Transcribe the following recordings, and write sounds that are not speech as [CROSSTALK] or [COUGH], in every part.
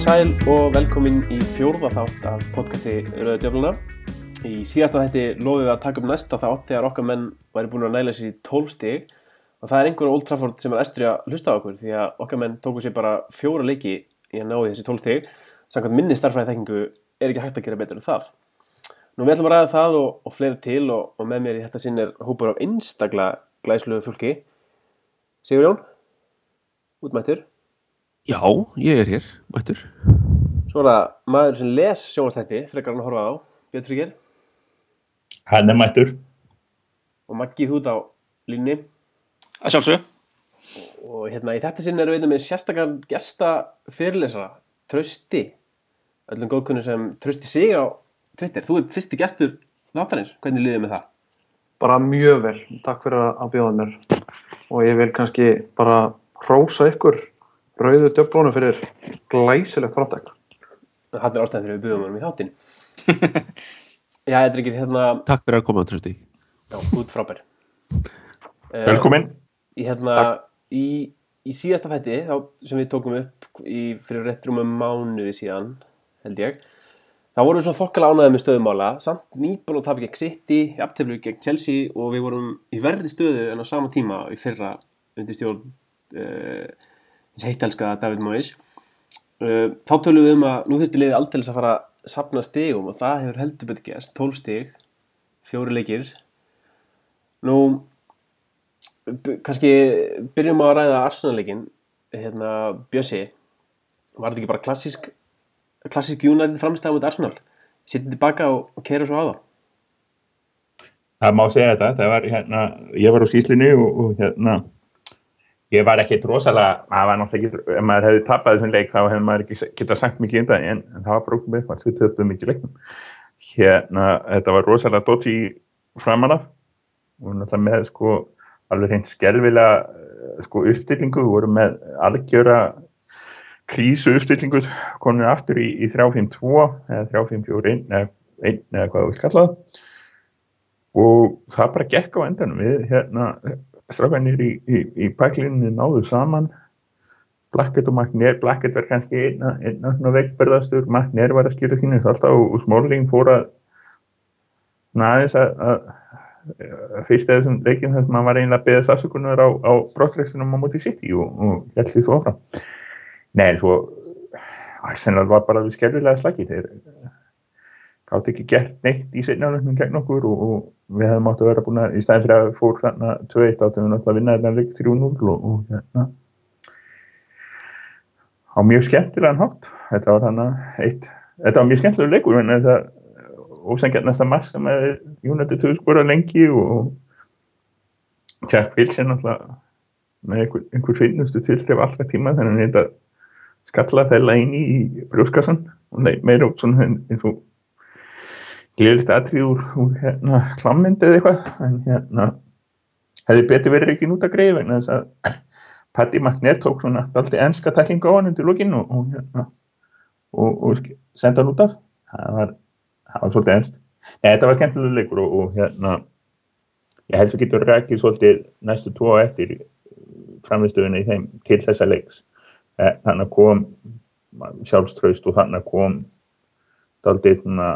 Sæl og velkomin í fjórða þátt af podcasti Rauða Djöfluna. Í síðasta þætti lofið við að taka upp næsta þátt þegar okkar menn væri búin að næla sér í 12 stig og það er einhver Old Trafford sem er estri að hlusta á okkur því að okkar menn tóku sér bara fjóra leiki í að ná þessi 12 stig. Samkvæmt minni starfræði þekkingu er ekki hægt að gera betur en það. Nú við ætlum að ræða það og, og fleiri til og, og með mér í þetta sinn er hópur af einstakla glæsluðu fólki. Sigur Jón, útmættur. Já, ég er hér, mættur. Svo það maður sem les sjónastætti, frekar hann að horfa á, Björn Fríkir Hann er mættur. og Maggi þú út á línni. að sjálfsög Og hérna í þetta sinn erum við með sérstakar gesta fyrirlesara, Trausti. Öllum góðkunni sem Trausti sig á Twitter. Þú ert fyrsti gestur þáttarins, hvernig liðið með það? bara mjög vel, takk fyrir að bjóða mér og ég vil kannski bara hrósa ykkur rauðu döflónu fyrir glæsilegt framtak Það er ástæðan fyrir við buðum hann í þáttin. [LAUGHS] Já, þetta er ekki hérna, Takk fyrir að koma, Trösti. já, út frábær. Eh, Velkomin. í hérna í, í síðasta fætti þá, sem við tókum upp í, fyrir rétt rúmum mánuði síðan held ég þá vorum við svona þokkala ánæðið með stöðumála samt nýbúin að tapa gegn City aftöflu gegn Chelsea og við vorum í verri stöðu en á sama tíma í fyrra undir stjórn uh, hins heittelska David Moyes. Uh, þá tölum við um að nú þurfti liðið aldrei að fara að sapna stigum og það hefur heldur betur gerst. 12 stig, fjóri leikir. Nú kannski byrjum að ræða Arsenal-leikin hérna Bjössi var þetta ekki bara klassísk klassísk United framstæða mot Arsenal? Sittið tilbaka og, og keira svo á það Það má segja þetta. Það var hérna, ég var á skýslinni og, og hérna, ég var ekkert rosalega, það var náttúrulega ekki, ef maður hefði tapað þessum leik þá hefði maður ekki getað sagt mikið um það en, en það var með eitthvað, við töfum mikið leiknum. Hérna, þetta var rosalega dótt í framanaf og náttúrulega með sko alveg hreint skelvilega eh, sko uppstillingu, við vorum með algjöra krísu uppstillingu komin aftur í, í 3-5-2 eða 3-5-4-1 eða, eða hvað við skallaði og það bara gekk á endanum. Við hérna strafænir í, í, í pæklinni náðu saman. Blackett og Magnér Blackett var kannski einna, einna svona veikberðastur Magnér var að skýra sínu alltaf og, og Smorling fór að næðis að, að að fyrst eða þessum leikjum þess að maður var einlega að beða stafsökunar á, á brottrekstunum á móti City og, og held því svo áfram. Nei, svo Arsenal var bara við skelvilega slagi þeir gátt ekki gert neitt í setnaflöfnum gegn okkur og, og við hefum átt að vera búin að í stæðin fyrir að fór hérna 2-1 áttum við náttúrulega að vinna þetta leik 3-0 og, og hérna. Á mjög skemmtilegan hátt. Þetta var þannig eitt þetta var mjög skemmtilegur leikur en þetta ósengjarnasta marg sem að United höfðu skorað lengi og Jack Wilson náttúrulega með einhver, einhver finnustu tilstef alltaf tíma þannig að þetta skalla þella inn í brjóskassan og meira upp svona eins og glýðist aðtrið úr, úr hérna klammynd eða eitthvað en hérna hefði betur verið ekki nút að greið vegna þess að Patti McNair tók svona alltaf enska tæklinga á hann undir lókin og, og, hérna, og, og senda hann út af. Það var, það var svolítið enst Nei, þetta var kemtilega leikur og, og hérna ég held svo getur rækið svolítið næstu tvo á eftir framistöðunni í þeim til þessa leiks. Eh, þannig að kom sjálfströst og þannig að kom daldið svona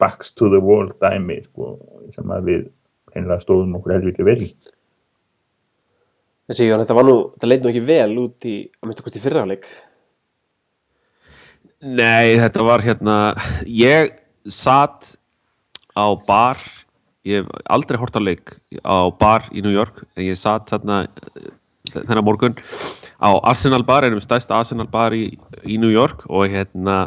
backs to the wall dæmi sko, sem að við einlega stóðum okkur helviti vel. Þessi Jón, þetta var nú, þetta leit nú ekki vel út í að minnst okkur í fyrraháleik Nei, þetta var hérna, ég satt á bar, ég hef aldrei hort á leik á bar í New York, en ég satt þarna eh, þennan morgun á Arsenal bar, einum stærsta Arsenal bar í, í New York og hérna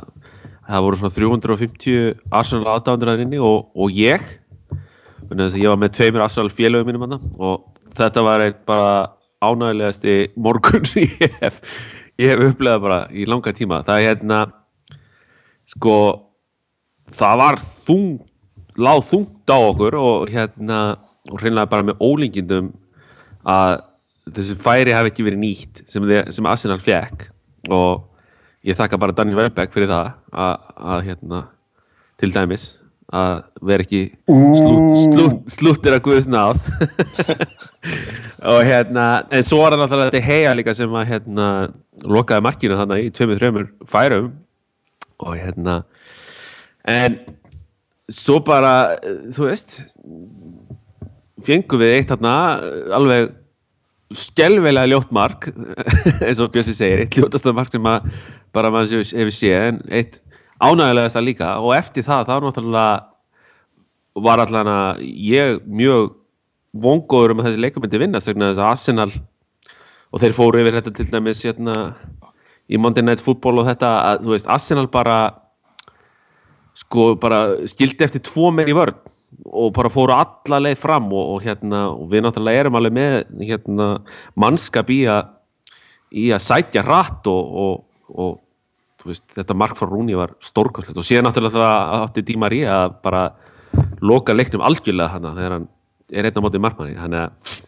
það voru svona 350 Arsenal aðdándur að inni og, og ég. Ég var með tveimur Arsenal félögum mínum hana og þetta var eitt bara ánægilegasti morgun [LAUGHS] ég hef, hef upplegað bara í langa tíma. Það er hérna sko það var þung láð þungt á okkur og hérna og hreinlega bara með ólingindum að þessi færi hafi ekki verið nýtt sem, sem Arsenal fekk og ég þakka bara Daniel Welbeck fyrir það að, að hérna til dæmis að vera ekki slút, slúttir að guðs náð. [LAUGHS] Og hérna en svo var hann alltaf þetta heia líka sem að hérna lokaði markinu þannig í tveimur, þreimur færum. Og hérna en svo bara, þú veist fengum við eitt þarna alveg skelvelega ljótt mark [LAUGHS] eins og Bjössi segir, eitt ljótasta mark sem að bara maður sé- hefur séð en eitt ánægilegast að líka og eftir það þá náttúrulega var allan að ég mjög vongóður um að þessi leikum myndi vinna vegna þess að Arsenal og þeir fóru yfir þetta til dæmis hérna, í Monday Night Football og þetta að veist, Arsenal bara sko bara skildi eftir tvo menn í vörn og bara fóru alla leið fram og, og hérna og við náttúrulega erum alveg með hérna mannskap í að í að sætja rætt og, og, og veist, þetta mark frá Rúni var stórkostlegt og síðan náttúrulega það átti Di Maria að bara loka leiknum algjörlega hana þegar hann er einn á móti markmanni. Þannig að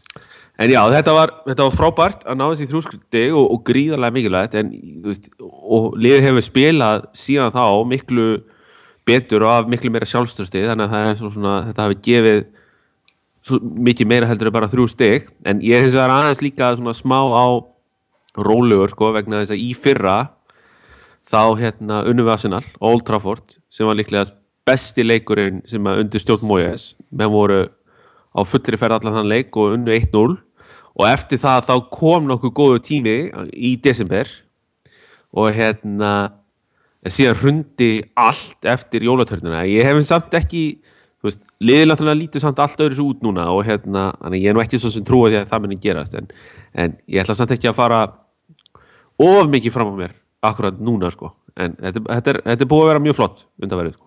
En já, þetta var, þetta var frábært að ná þessi þrjúskriti og, og gríðarlega mikilvægt en, veist, og liðið hefur spilað síðan þá miklu betur og af miklu meira sjálfstöðsti þannig að það er svona, þetta hafi gefið mikið meira heldur en bara þrjú stig. En ég hins vegar aðeins líka smá á rólegur sko vegna þess að í fyrra þá hérna unnum við Arsenal Old Trafford sem var líklega besti leikurinn sem að undir stjórn Moyes. Menn voru á fullri ferð allan þann leik og unnu 1-0 og eftir það þá kom nokkuð góðu tími í desember. Og hérna síðan hrundi allt eftir jólatörnuna ég hef samt ekki náttúrulega lítið samt allt öðru svo út núna og hérna, ég er nú ekki svo sem trúa því að það muni gerast. En, en ég ætla samt ekki að fara of mikið fram á mér akkurat núna sko en þetta, þetta, er, þetta er búið að vera mjög flott undanverið sko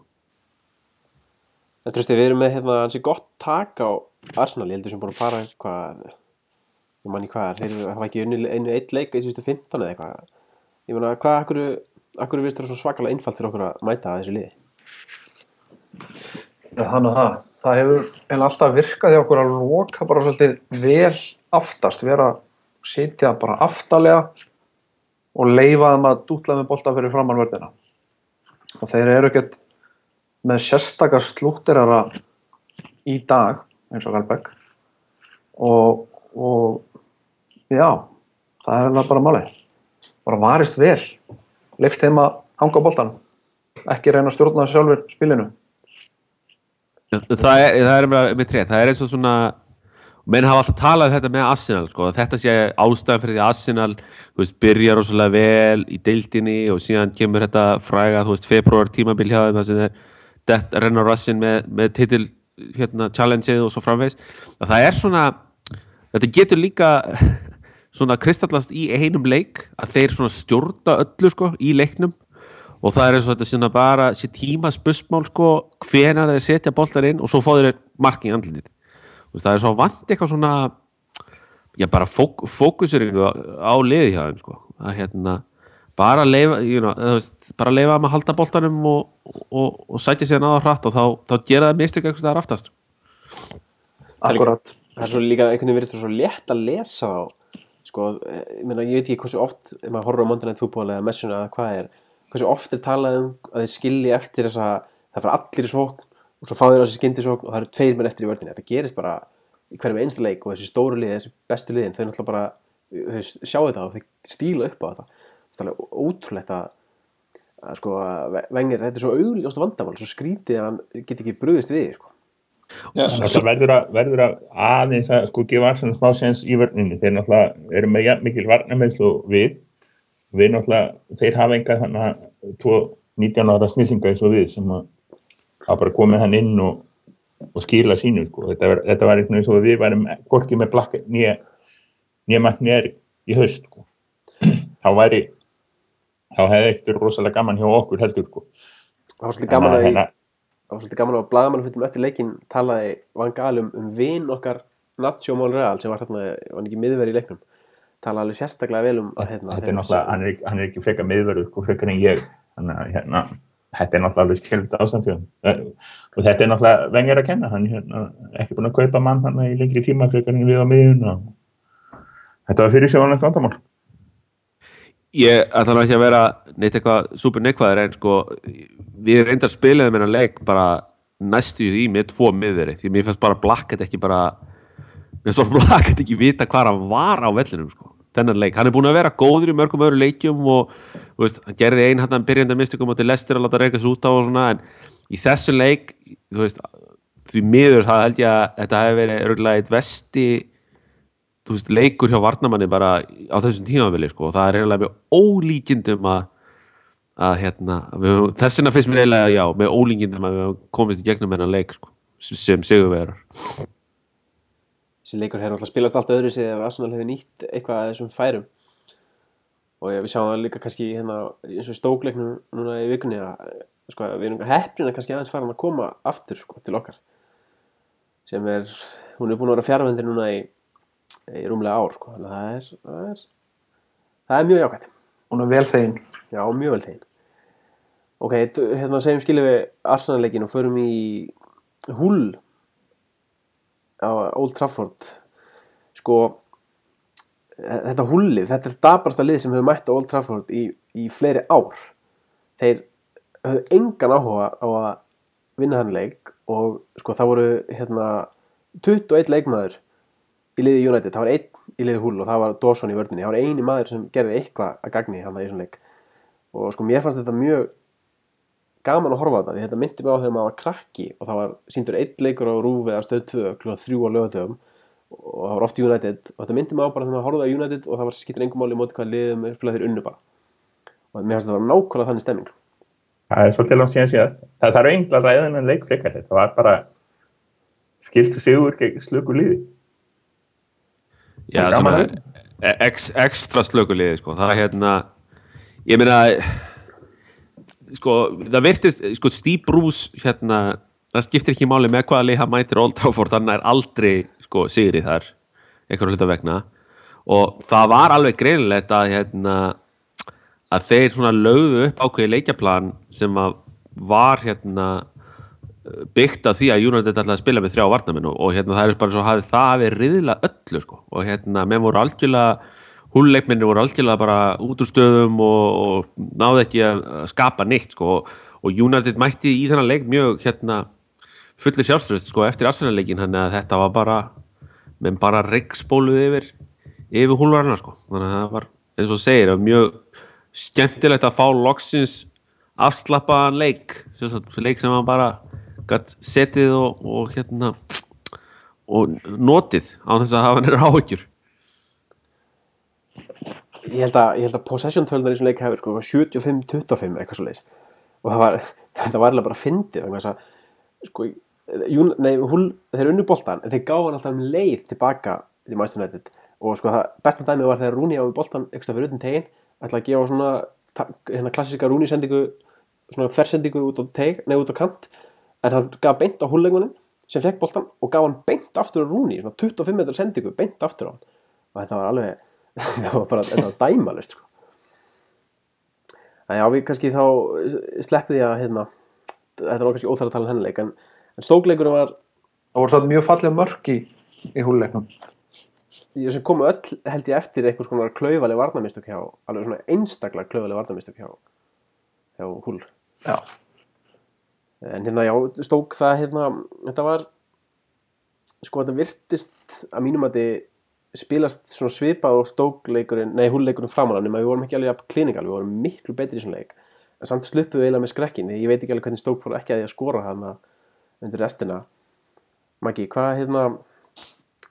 En trösti, við erum með hérna hansi gott tak á Arsenal, ég heldur sem búin að fara hvað, ég manni hvað, þeir hafa ekki unni einu eitt leik í síðustu 15 eða eitthvað. Ég meina, hvað, akkur, akkur virðist það svo svakalega einfalt fyrir okkur að mæta að þessu liði? Já, þannig að það. Það hefur eiginlega alltaf virkað hjá okkur að loka bara svolítið vel aftast, vera að sitja bara aftalega og leifa þeim að dútla með bolta fyrir framann vörðina. Og þeir eru ekkert með sérstakar slúttirara í dag, eins og Galbæk. Og, og já, það er eiginlega bara málið. Bara varist vel. Leift þeim að hanga á boltan. Ekki reyna að stjórna sjálfur spilinu. það er, það er með, tré, það er eins og svona menn hafa alltaf talað um þetta með Arsenal sko, þetta sé ástæðan fyrir því Arsenal veist, byrja rosalega vel í deildinni og síðan kemur þetta fræga þú veist, februar tímabil hjá þeim það er renna rassin með, með titil hérna, challengeið og svo framvegs að það er svona þetta getur líka [LAUGHS] svona kristallast í einum leik að þeir svona stjórna öllu sko í leiknum. Og það er eins og þetta sinna bara sér tíma spussmál sko hvenar þeir setja boltar inn og svo fá þeir mark í andlitið veist, það er svo vant eitthvað svona já bara fók, fókuseringu á, á liði hjá þeim sko. Að hérna bara leifa, you know, veist, bara leifa þeim að halda boltanum og, og, og sætja sér náða hratt og þá, þá gera það mistök eitthvað þar aftast Akkurat. Það er svo líka einhvern veginn virðist það svo létt að lesa þá, sko, ég meina, ég veit ekki hversu oft, ef maður horfir á Monday Night Football eða messuna eða hvað er, hversu oft er talað um að þeir skilji eftir þess að það fara allir í sókn og svo fá þeir á þessi skyndisókn og það eru tveir menn eftir í vördinni. Það gerist bara í hverjum einsta leik og þessi stóru lið, þessi bestu liðin, þau náttúrulega bara þau sjá þetta og þau stíla upp á þetta. Það er alveg ótrúlegt að, að sko, vengir, þetta er svo augljóst vandamál, svo skrítið að hann get ekki brugðist við, sko. Það verður að, verður að aðeins að sko gefa Arsenal smá sens í vörninni. Þeir náttúrulega eru með mikil varnarmeðslu og við. Við náttúrulega, þeir hafa enga þannig að tvo 19 ára snillinga eins og við sem að hafa bara komið hann inn og, og skila sínu. Sko. Þetta, var, þetta var eins og við værum hvorki með blakka nýja nýja nýjar í haust. Sko. Þá væri, þá hefði eitthvað rosalega gaman hjá okkur heldur. Sko. Það var svolítið gaman að, að- það var svolítið gaman að blaðamann fyrir eftir leikin talaði Van Gaal um, um vin okkar Nacho Monreal sem var hérna, var ekki miðverð í leiknum talaði alveg sérstaklega vel um að hérna, þetta er náttúrulega, hann er, hann er ekki frekar miðverður sko, frekar en ég þannig að hérna, þetta er náttúrulega alveg skilvita ástand hjá honum. Eh, og þetta er náttúrulega vengir að kenna, hann hérna, ekki búin að kaupa mann hann í lengri tíma en við á miðun og þetta var fyrir sjóðanlegt vandamál. Ég ætla nú ekki að vera neitt eitthvað super neikvæður en sko við reyndar spilaðum hennar leik bara næstu í með tvo miðveri. Því mér finnst bara Blackett ekki bara mér finnst bara Blackett ekki vita hvað hann var á vellinum sko, þennan leik. Hann er búin að vera góður í mörgum öðru leikjum og veist, hann gerði ein hann byrjandi að mistikum á til lestir að láta reyka sig út á og svona en í þessu leik veist, því miður það held ég að þetta hefði verið örgulega eitt vesti veist, leikur hjá Varnamanni bara á þessum tímafili sko, og það er eiginlega með ólíkindum að að hérna, þess vegna finnst mér eiginlega já, með ólíkindum að við komist í gegnum hennan leik sko, sem, sem sigurvegar þessi leikur hefur alltaf spilast allt öðru sig ef Arsenal hefur nýtt eitthvað að þessum færum og ég, við sjáum það líka kannski hérna, eins og stókleiknum núna í vikunni að sko, við erum heppnina kannski aðeins farin að koma aftur sko, til okkar sem er, hún er búin að vera fjárvendir núna í, í rúmlega ár sko. þannig að það er, það er það er mjög jákvæmt Hún er vel þegin. Já, mjög vel tegin. Ok, hérna segjum skilum við Arsenal-leikin og förum í Hull á Old Trafford. Sko, þetta Hullið, þetta er dabarsta lið sem hefur mætt á Old Trafford í, í fleiri ár. Þeir höfðu engan áhuga á að vinna þann leik og sko það voru hérna 21 leikmaður í liði United, það var einn í liði Hull og það var Dawson í vörðinni, það var eini maður sem gerði eitthvað að gagni hann það í svona leik og sko mér fannst þetta mjög gaman að horfa á þetta því þetta myndi mig á þegar maður var krakki og það var síndur einn leikur á rúfi að stöð 2 klúða 3 á lögatöfum og það var oft United og þetta myndi mig á bara þegar maður horfði á United og það var skiptir engum máli í móti hvað liðum spilaði þeir unnu bara og mér fannst þetta var nákvæmlega þannig stemming Það er svolítið langt síðan síðast. Það þarf engla ræðin en leik frekar þetta. Það var bara skiltu sigur gegn slöku lífi. Já, svona gaman e- ekstra slökuliði sko. það er hérna ég meina sko, það virtist sko, Steve Bruce hérna, það skiptir ekki máli með hvaða lið hann mætir Old Trafford, hann er aldrei sko, sigri þar, einhverjum hluta vegna. Og það var alveg greinilegt að hérna að þeir svona lögðu upp ákveði leikjaplan sem að var hérna byggt af því að United ætlaði að spila með þrjá varnamenn og, hérna það er bara svo hafið það hafi riðla öllu sko. Og hérna menn voru algjörlega húlleikminni voru algjörlega bara út úr stöðum og, og náðu ekki að skapa neitt sko. Og, og United mætti í þennan leik mjög hérna fulli sjálfströst sko eftir Arsenal-leikin þannig að þetta var bara menn bara regnspóluð yfir yfir húlvarna sko. Þannig að það var eins og segir mjög skemmtilegt að fá loksins afslappaðan leik leik sem hann bara gætt setið og, og hérna og notið á þess að hafa nýra áhyggjur ég held að, að possession tölunar í svona leik hefur sko 75-25 eitthvað svo leis og það var, [LAUGHS] þetta var eiginlega bara fyndið þess að sko, Jún, nei, húl, þeir unnu boltan en þeir hann alltaf um leið tilbaka í mæstunættið og sko það besta dæmið var þegar Rúni á boltan eitthvað fyrir utan tegin ætla að gefa svona hérna klassíska Rúni sendingu svona þversendingu út á teg, nei út á kant. En hann gaf beint á húllengunin sem fekk boltan og gaf hann beint aftur á Rúni svona 25 metrar sendingu beint aftur á hann. Og þetta var alveg [LAUGHS] það var bara þetta var dæmalust sko. en já við kannski þá sleppið ég að hérna, þetta er kannski óþæra að tala um þennan leik en, en stókleikurinn var Það voru satt mjög fallega mörk í, í húlleiknum. ég sem komu öll held ég eftir einhvers konar klaufaleg varnamistök hjá alveg svona einstaklega klaufaleg varnamistök hjá hjá húl Já. en hérna já, stók það hérna, þetta var sko þetta virtist að mínum að þið spilast svona svipað og stókleikurinn, nei húlleikurinn framan nema við vorum ekki alveg að kliningal, við vorum miklu betri í svona leik, en samt sluppu við eiginlega með skrekkin, því ég veit ekki alveg hvernig stók fór ekki að því að skora hana undir restina Maggi, hvað hérna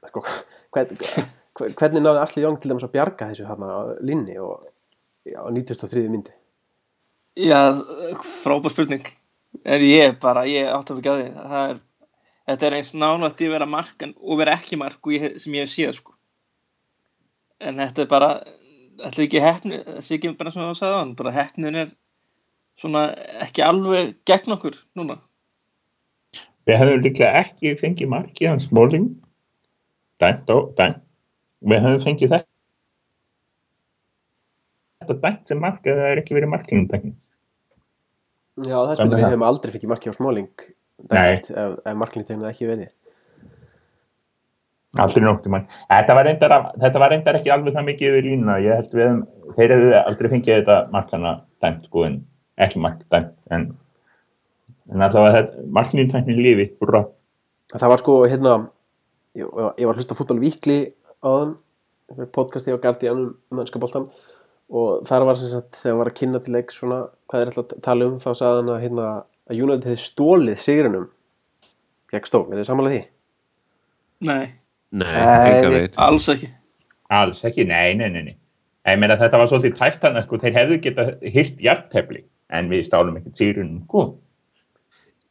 sko, [LAUGHS] hvern, hvern, hvernig náði Asli Jóng til dæmis að bjarga þessu hana linni og á 93. myndi Já, frábær spurning. En ég bara, ég átti að að því. Það er, þetta er eins nálægt í að vera mark en, og vera ekki mark sem ég hef séð, sko. En þetta er bara, þetta er ekki hefni, þetta er ekki bara svona að sagði hann, bara hefnin er svona ekki alveg gegn okkur núna. Við hefðum líklega ekki fengið mark í hans Smalling. Dæmt og dæmt. Við hefðum fengið þetta. Þetta dæmt sem mark eða það er ekki verið markingum dæmt. Já, það er Hvernig spurning, við hefum aldrei fikið marki á Smáling dæmt, ef, ef marklintegna ekki verið Aldrei nokkuð mann. Þetta var reyndar, þetta var reyndar ekki alveg það mikið yfir línuna. Ég held við, þeir hefðu aldrei fengið þetta markana dæmt, sko, en ekki mark dæmt. En en allavega marknýntæknin lífi búrra það var sko hérna ég, ég var að hlusta á fútbol vikli áðan podcasti á Guardian um mennska boltan og þar var sem sagt þegar var að kynna til leik svona hvað er alltaf að tala um þá sagði hann að hérna að United hefði stólið sigrunum gegn stók, er þið samanlega því? Nei, Nei, alls ekki. alls ekki, nei, nei, nei, nei. ég meina þetta var svolítið tæft hann sko, þeir hefðu geta hyrt hjartefli en við stálum ekkert sírunum sko.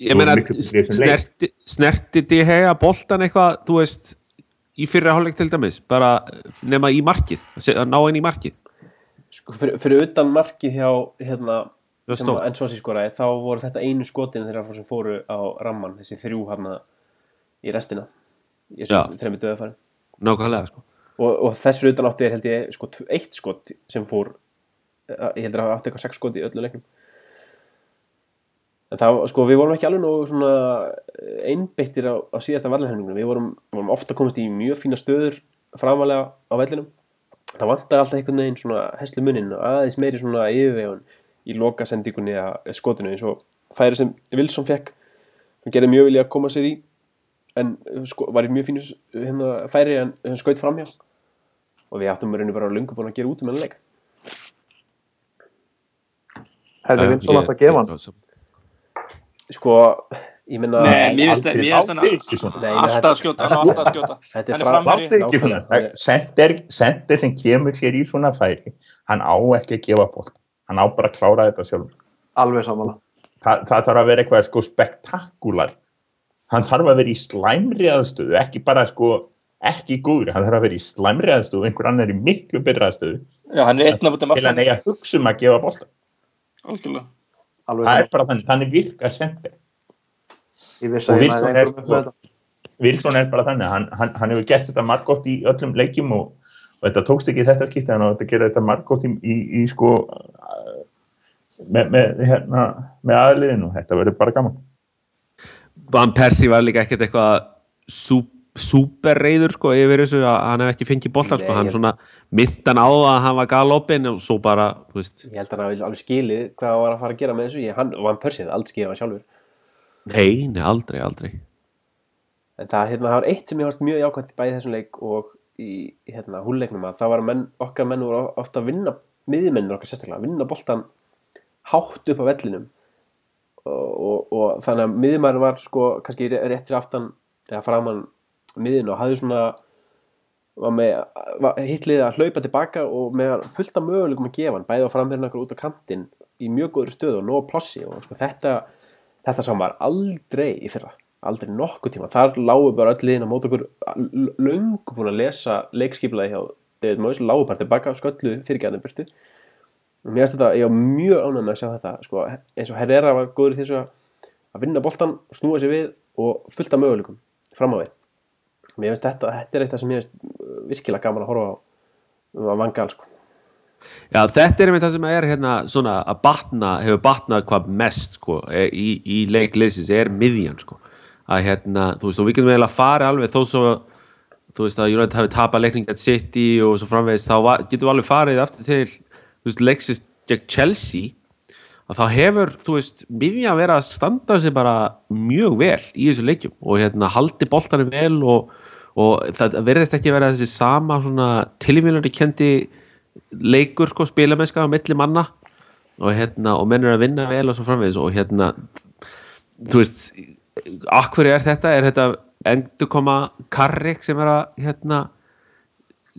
Ég meina, er snerti, snerti DH að boltan eitthvað, þú veist í fyrra hálfleik til dæmis, bara nema í markið, að ná inn í markið Sko, fyrir, fyrir utan markið hjá hérna sem stórt. að Ensósi skoraði þá voru þetta einu skotin þeirra sem fóru á ramman þessi þrjú hann í restina í þreymur döðafæri nákvæmlega, sko. Og, og þess fyrir utan átti er held ég sko eitt skot sem fór eh, ég heldur að átti eitthvað sex skot í öllu leiknum en það sko við vorum ekki alveg nógu svona eh, einbeittir á, á síðasta varleghefningunum við vorum, vorum ofta komist í mjög fína stöður framalega á vellinum. Það vantar alltaf einhvern veginn svona heslu muninn og aðeins meiri svona yfirvegun í loka sendingunni eða skotinu eins og færi sem Wilson fekk hann gerði mjög vilja að koma sér í en sko, var í mjög fínu hérna, færi en hann skaut framhjá og við áttum rauninu bara lungu búin að gera út um hennar leik Hefði Vinsson átt að gefa hann sko, ég minna Nei, mér finnst. Nei, alltaf að skjóta, alltaf að skjóta. þetta hann er fram, framherji. Láttu ekki svona. Nákvæmlega. Sender, sender sem kemur sér í svona færi hann á ekki að gefa bótt hann á bara að klára þetta sjálf Alveg samanlega. Þa, það þarf að vera eitthvað sko spektakular hann þarf að vera í slæmri aðstöðu ekki bara sko ekki góður, hann þarf að vera í slæmri aðstöðu einhver annar í miklu betra aðstöðu. Já, hann er einn af út um til að neyja hugsa um að gefa. Alveg það er bara þannig, þannig virkar vissi og Wilson er, þetta. Wilson er bara þannig hann, hann, hann hefur gert þetta margótt í öllum leikjum og, og þetta tókst ekki þetta skipti hann á þetta gera þetta margótt í, í, í sko með, með, hérna, með aðliðinu. Þetta verður bara gaman Van Persie var líka ekkert eitthvað sú, súper reyður sko yfir þessu að hann hef ekki fengið boltan sko, hann svona myndan á það að hann var galopin og svo bara, þú veist. Ég held að hann hafi alveg skilið hvað hann var að fara að gera með þessu. Ég, hann, og hann pörsið aldrei gefa hann sjálfur. Nei, nei, aldrei, aldrei. En það, hérna, það var eitt sem ég varst mjög jákvæmt bæði í þessum leik og í hérna, húlleiknum að það var menn, okkar menn voru ofta að vinna miðmennir okkar sérstaklega, að vinna boltan hátt upp á vellinum og, og, þannig að miðmæður var sko kannski ré- rétt fyrir aftan eða framan miðin og hafði svona var með var hitliðið að hlaupa tilbaka og með fullt af möguleikum að gefa hann bæði á framherðin okkur út á kantinn í mjög góður stöðu og nóg plossi og sko, þetta, þetta sá maður aldrei í fyrra aldrei nokkuð tíma, þar lágu bara öll liðin á mót okkur löngu búin að lesa leikskiplaði hjá David Moyes lágu bara tilbaka og sköllu fyrirgæðin byrtu og mér finnst þetta, ég var mjög ánægð með að sjá þetta sko, eins og Herrera var góður í þessu að að vinna boltan, snúa sér við og fullt af möguleikum fram á við. Mér finnst þetta, þetta er eitthvað sem mér finnst uh, virkilega gaman að horfa á um að vanga sko. Já, þetta er einmitt það sem er hérna svona að batna, hefur batnað hvað mest sko, e- í, í leikliðsins er miðjan sko, að hérna þú veist, og við getum eiginlega farið alveg þó svo þú veist að United hafi tapað leikning at City og svo framvegist, þá getum við alveg farið aftur til, veist, leiksist gegn Chelsea að þá hefur, þú veist, miðjan verið að standa sig bara mjög vel í þessu leikjum og hérna haldi boltanum vel og, og það verðist ekki vera þessi sama svona tilvílandi kendi leikur sko spilamennska á milli manna og hérna og menn er að vinna vel og svo framvegis og hérna þú veist, akkur er þetta? Er þetta endur koma karrik sem er að hérna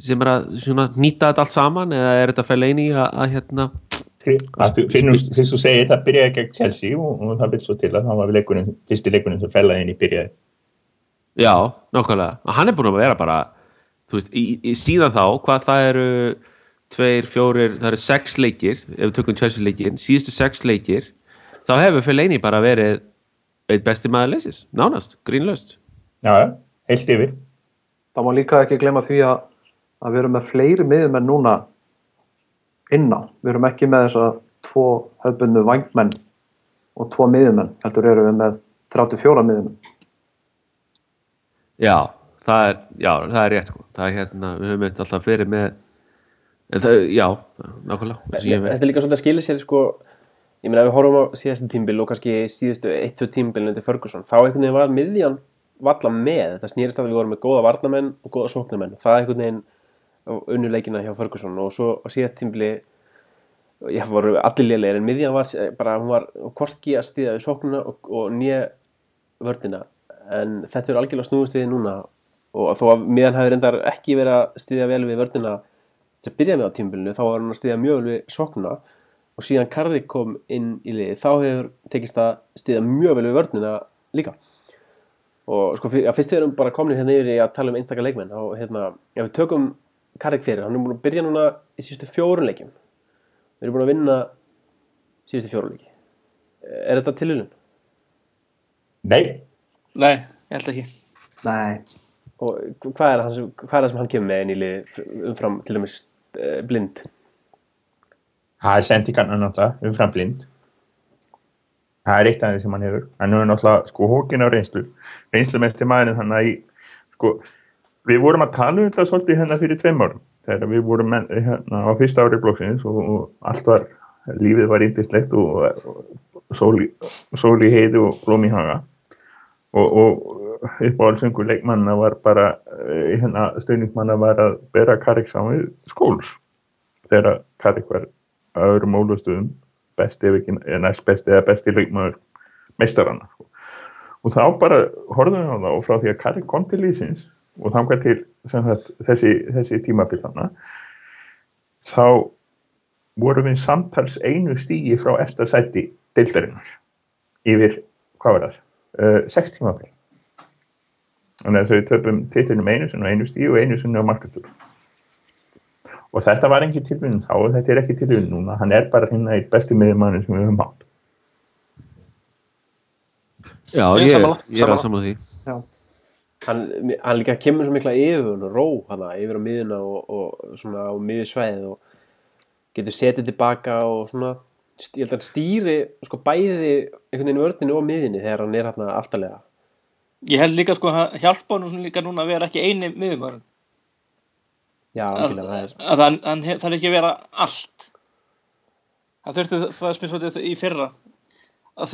sem er að svona, nýta þetta allt saman eða er þetta fæla eini að, að hérna Fyrst þú segir það byrjaði gegn Chelsea og, og það byrði svo til að það var leikurinn, fyrsti leikurinn sem fellaði inn í byrjaði Já, nákvæmlega. Hann er búin að vera bara, þú veist, í, í síðan þá, hvað það eru tveir, fjórir, það eru sex leikir, ef við tökum Chelsea leikin, síðustu sex leikir, þá hefur Fellaini bara verið eitt besti maður leysis, nánast, grínlaust. Já, já, heilt yfir Það má líka ekki glema því að, að við erum með fleiri miðumenn núna innan. Við erum ekki með þess að tvo hefðbundu vangmenn og tvo miðumenn. Heldur erum við með 34 miðumenn. Já, það er, já, það er rétt, sko. Það er hérna, við höfum eitt alltaf fyrir með, en það, já, nákvæmlega, og þetta er líka svolítið að skilja sér sko, ég meina ef við horfum á síðastu tímbil og kannski síðustu 1-2 tímbilin undir Ferguson, þá einhvern veginn var miðjan valla með, þetta snýrist að við vorum með góða varnamenn og góða sóknamenn það er einhvern veginn unnuleikina hjá Ferguson og svo á síðast tímbili ég voru allir lélegir en miðjan var eh, bara, hún var korki að stíða við sóknuna og, og nýja vördina en þetta er algjörlega snúist við núna og þó að miðjan hafi reyndar ekki verið að stíða vel við vördina til að byrja með á tímbilinu þá var hann að stíða mjög vel við sóknuna og síðan Karri kom inn í liði þá hefur tekist að stíða mjög vel við vördina líka. Og sko fyr- já, fyrst við erum bara komin hérna yfir í að tala um einstaka leikmenn og hérna, ef við tökum Karrik fyrir, hann er búin að byrja núna í síðustu fjórun leikjum við erum búin að vinna síðustu fjórun leiki er þetta tilhjulun? Nei, Nei, ég held ekki. Nei, og hvað er, sem, hvað er það sem hann kemur með inn í liði umfram til dæmis eh, blind? það er sendingarna náttúrulega umfram blind. Það er eitt af því sem hann hefur. Hann hefur náttúrulega sko hókin á reynslu. Reynslu mest til maðurinn þannig að í, sko, við vorum að tala um þetta svolítið hérna fyrir tveim árum. Þegar við vorum menn, hérna á fyrsta ári blokksins og, og allt var, lífið var índislegt og, og sól, í- sól í heiði og blóm í haga. Og, og uppáhaldsengur leikmanna var bara, eh, hérna stöðningsmanna var að bera Karik saman við skóls. Þegar Karik var á öðrum ólustöðum besti ef ekki, næst besti eða besti leikmaður meistarana sko. og þá bara horfðum við á það og frá því að Karri kom til lýsins og þangað til sem sagt, þessi, þessi tímabillana þá vorum við samtals einu stígi frá eftir sæti deildarinnar yfir, hvað var það, uh, sex tímabill þannig að þau töpum titlinum einu á einu stígi og einu sinni á markatur og þetta var ekki tilvíðin þá og þetta er ekki tilvíðin núna. Hann er bara hérna í besti miðjumannin sem við höfum átt. Já, Ég er ég, er að sammála. samla því hann, hann líka kemur svo mikla yfirvun og ró hana, yfir á miðuna og, og svona á miðsvæðið og getur setið tilbaka og svona ég held að hann stýri sko bæði einhvern veginn vörninu og miðinni þegar hann er hérna aftalega Ég held líka sko að hjálpa honum líka núna að vera ekki eini miðumörun. já, Að, algjörlega, það er að hann, hann þarf ekki að vera allt. Það þurfti það sem svolítið í fyrra. Að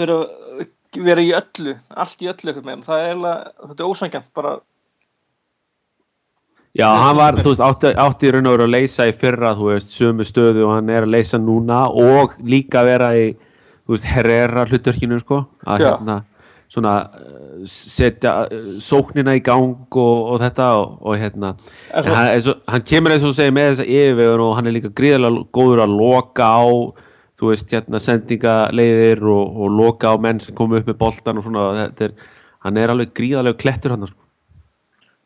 vera í öllu, allt í öllu. Það er er ósangjant bara. Já, hann var, þú veist, átti, átti í raun og veru að leysa í fyrra, þú veist, sömu stöðu og hann er að leysa núna og líka vera í, þú veist, herrera hlutverkinu, sko, að Já. hérna svona uh, setja uh, sóknina í gang og, og þetta og, og hérna, hann, hann kemur eins og segir með þessa yfirvegun og hann er líka gríðarlega góður að loka á þú veist, hérna, sendingaleiðir og, og loka á menn sem komu upp með boltan og svona, þetta er, hann er alveg gríðarlega klettur hann, sko.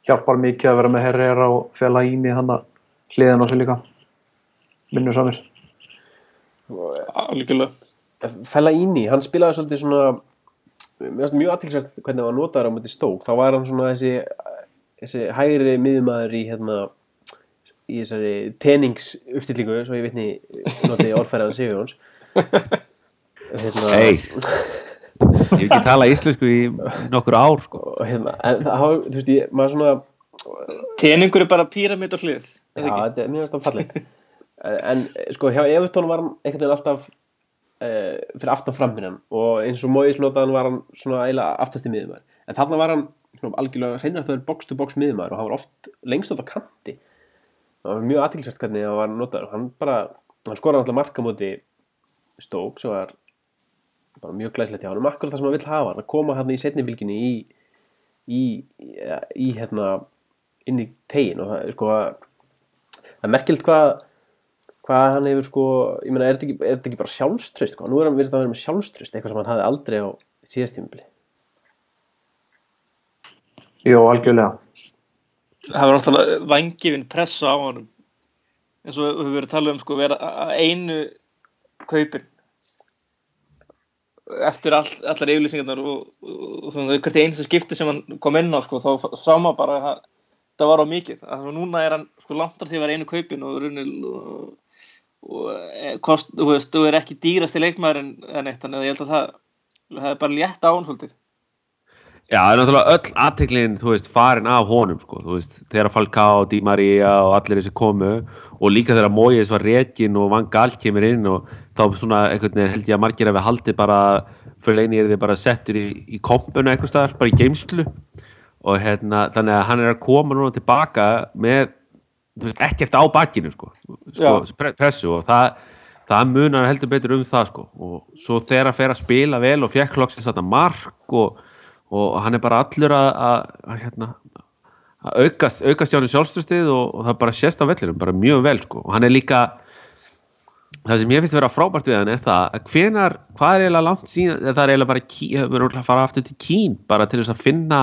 hjálpar mikið að vera með Herrera og fela íni hann að hliðan á sig líka vinnu samir Algjörlega. Fellaini, hann spilaði svolítið svona mjög aðtilsvært hvernig hann var notaður á mútið stók, þá var hann svona þessi, þessi hægri miðumæður í hérna í þessari teningsuppstillingu svo ég vitni notið orðfæraðan Sigurjóns hérna, Hey. Ég hef ekki talað íslensku í nokkur ár sko. hérna, en það hafa, þú veist ég, maður svona Teningur er bara píramid og hlið. Já, þetta er mjög stað fallegt en, en sko hjá Evertón var hann einhvern veginn alltaf uh, fyrir aftan framminnan og eins og Móis notaðan var hann svona eiginlega aftast í miðumæður en þarna var hann svona, algjörlega þau box to box miðumæður og hann var oft lengst út á kanti það var mjög aðtilsvært hvernig hann var notaður. Hann bara, hann skoraði alltaf marka móti stók sem var bara mjög glæslegt hjá hann og akkur það sem hann vill hafa að koma hann í setni bylginni í í, í, í hérna inn í tegin og það er sko að það er merkilegt hvað hvað hann hefur sko, ég meina, er þetta ekki, ekki bara sjálfströst, sko, nú er hann virðist að vera með sjálfströst eitthvað sem hann hafði aldrei á síðast tímabili. Jó, algjörlega Það var náttúrulega vangifin pressa á honum. eins og við höfum verið að tala um sko, vera að einu kaupin. Eftir all, allar yfirlýsingarnar og, og, og hvert einu sem skipti sem hann kom inn á sko, þá sá maður bara að það var á mikið. Að núna er hann sko langt því að vera einu kaupin og runil og, og e, kost, þú veist, þú er ekki dýrasti leikmaður en, en eitt, þannig að ég held að það það er bara létt á hann svolítið Já, það er náttúrulega öll aðteklin, þú veist, farin af honum, sko, þú veist, þegar Falcao, Di Maria og allir þessi komu og líka þegar Moyes var rekin og Van Gaal kemur inn og þá svona einhvern veginn held ég að margir að við haldið bara, fyrir eini er þið bara settur í, í kompuna eitthvað staðar, bara í geimslu og hérna, þannig að hann er að koma núna tilbaka með, þú veist, ekkert á bakinu, sko, sko pressu og það, það munar heldur betur um það, sko, og svo þegar hann fer að spila vel og fekk loksins þetta mark og og hann er bara allur að, hérna, aukast, aukast hjá hann sjálfstöðstið og, og það bara sést á vellinum, bara mjög vel sko. og hann er líka það sem ég finnst að vera frábært við hann er það að hvenar, hvað er eiginlega langt síðan það er eiginlega bara, við erum að fara aftur til Kín bara til þess að finna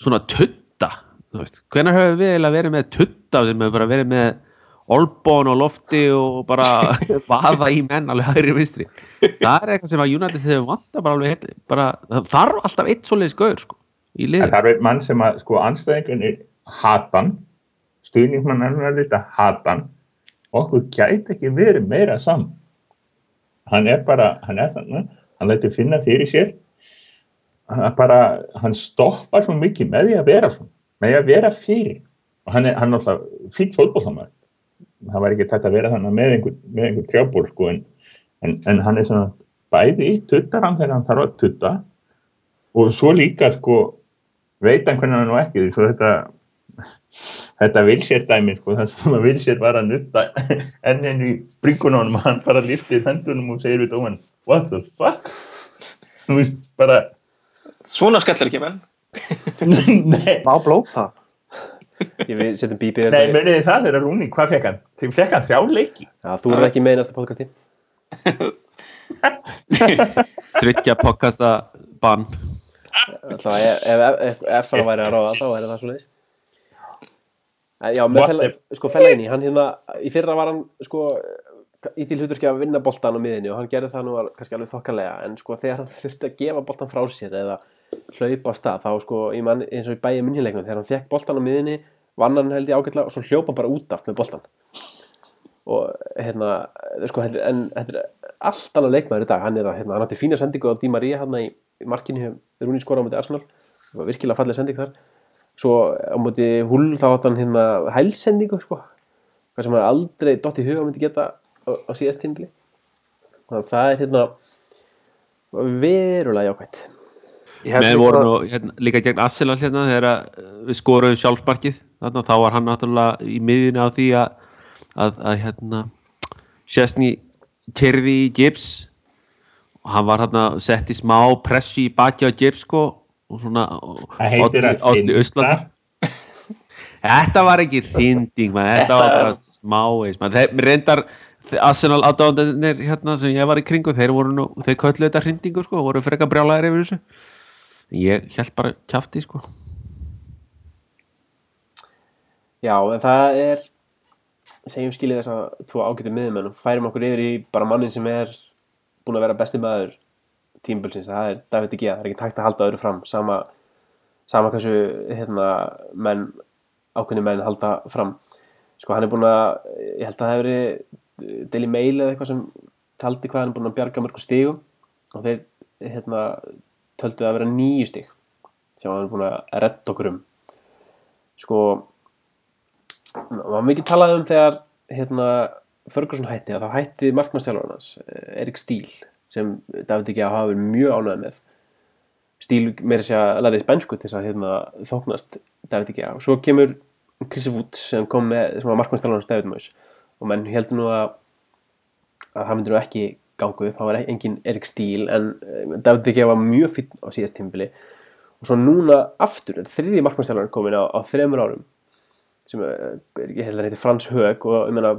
svona tutta þú veist, hvenar höfum við eiginlega verið með tutta sem hefur bara verið með olbón og lofti og bara [LAUGHS] vaða í menn alveg hægri vinstri það er eitthvað sem að United þegar vanta bara alveg heil- bara, það þarf alltaf eitt svoleiðis gaur sko, í liðin það er einn mann sem að sko anstæðingarnir hatan, stuðningsmann er þetta hatan, okkur gæti ekki verið meira saman. Hann er bara, hann er hann lætur finna fyrir sér, hann bara, hann stoppar svo mikið með því að vera svona, með því að vera fyrir. Og hann er, hann er alltaf fýtt fótbollsamæður. Það var ekki tætt að vera þannig með einhver, með einhver trjából sko, en, en, en hann er svona bæði, tuttar hann þegar hann þarf að tutta og svo líka sko veit hann hvernig hann nú ekki svo þetta þetta vilsér dæmi sko það sem að vilsér var að nutta ennin í bringunum og hann bara liftið hendunum og segir við dóman what the fuck? Bara Svona skellir ekki menn. nei, Má blóta við setjum bípið nei muniði það þegar Rúni, hvað fekk hann? Þegar fekk hann þrjá leiki. Já, þú er ekki með í næsta podcasti. [LAUGHS] Þryggja pokasta bann. Alltaf, ef, ef, ef, ef það væri að ráða þá er það svo leiðis Já, með if- sko Fellaini, hann hérna í fyrra var hann sko í til hluturki að vinna boltan á miðinni og hann gerði það nú kannski alveg þokkalega en sko þegar hann þurfti að gefa boltan frá sér eða hlaupa á stað þá sko í mann eins og í bæði minnilegnum þegar hann fekk boltan á miðinni vann hann held ég ágætlega og svo hljópa hann bara út af með boltan og hérna sko, en þetta er allt annað leikmaður í dag. Hann er að, hérna, hann átti fína sendingu á Di Maria hérna í, í markinu Rúni skora á móti Arsenal. Það var virkilega falleg sending þar. Svo á móti Hull þá átti hann hérna hælsendingu sko hvað sem hann aldrei dott í huga myndi geta á, á síðast tímli þannig að það er hérna verulega jákvætt. Ég hef Menn voru nú hérna, líka gegn Arsenal hérna þegar uh, við skoruðum sjálfsmarkið þarna. Þá var hann náttúrulega í miðjunni á því að, að, að hérna Sjessni kerði í Gibbs. Og hann var hérna sett í smá pressi í baki á Gibbs sko og svona finna Ísland Þetta var ekki hrinding man, þetta var bara smá eins. Man. þeir reyndar Arsenal aðdáðanir hérna sem ég var í kringu þeir voru nú, þeir köllu þetta hrindingu sko, voru frekar brjálæðir yfir þessu ég held bara kjafti sko. Já, en það er segjum skilið þess að tvo ágætu miðumenn og færum okkur yfir í bara mannin sem er búin að vera besti maður tímbilsins, það er David Gea það er ekki takt að halda öðru fram. Sama, sama hversu hérna, menn, ákveðni menn halda fram. Sko hann er búin að ég held að það hefur verið Daily Mail eða eitthvað sem taldi hvað hann er búin að bjarga mörgum stigum. Og þeir hérna, töldu að vera nýju stig sem hann er búin að redda okkur um. Sko það var mikið talað um þegar hérna, Ferguson hætti að þá hætti markmannstjálfarinn hans, eh, Erik Stíl sem David ekki hafa verið mjög ánægð með. Stíl meira sér að læriði spænsku til þess að hérna, þóknast David ekki og svo kemur Chris Wood sem kom með markmannstjálfarinn hans David Moyes. Og menn heldur nú að að það myndir nú ekki gangu upp, það var engin Erik Stíl en eh, David ekki var mjög fýtt á síðast tímbili og svo núna aftur, þriði markmannstjálfarinn komin á, á þremur árum sem eh, er ekki heldur heiti Frans Hög og ég meina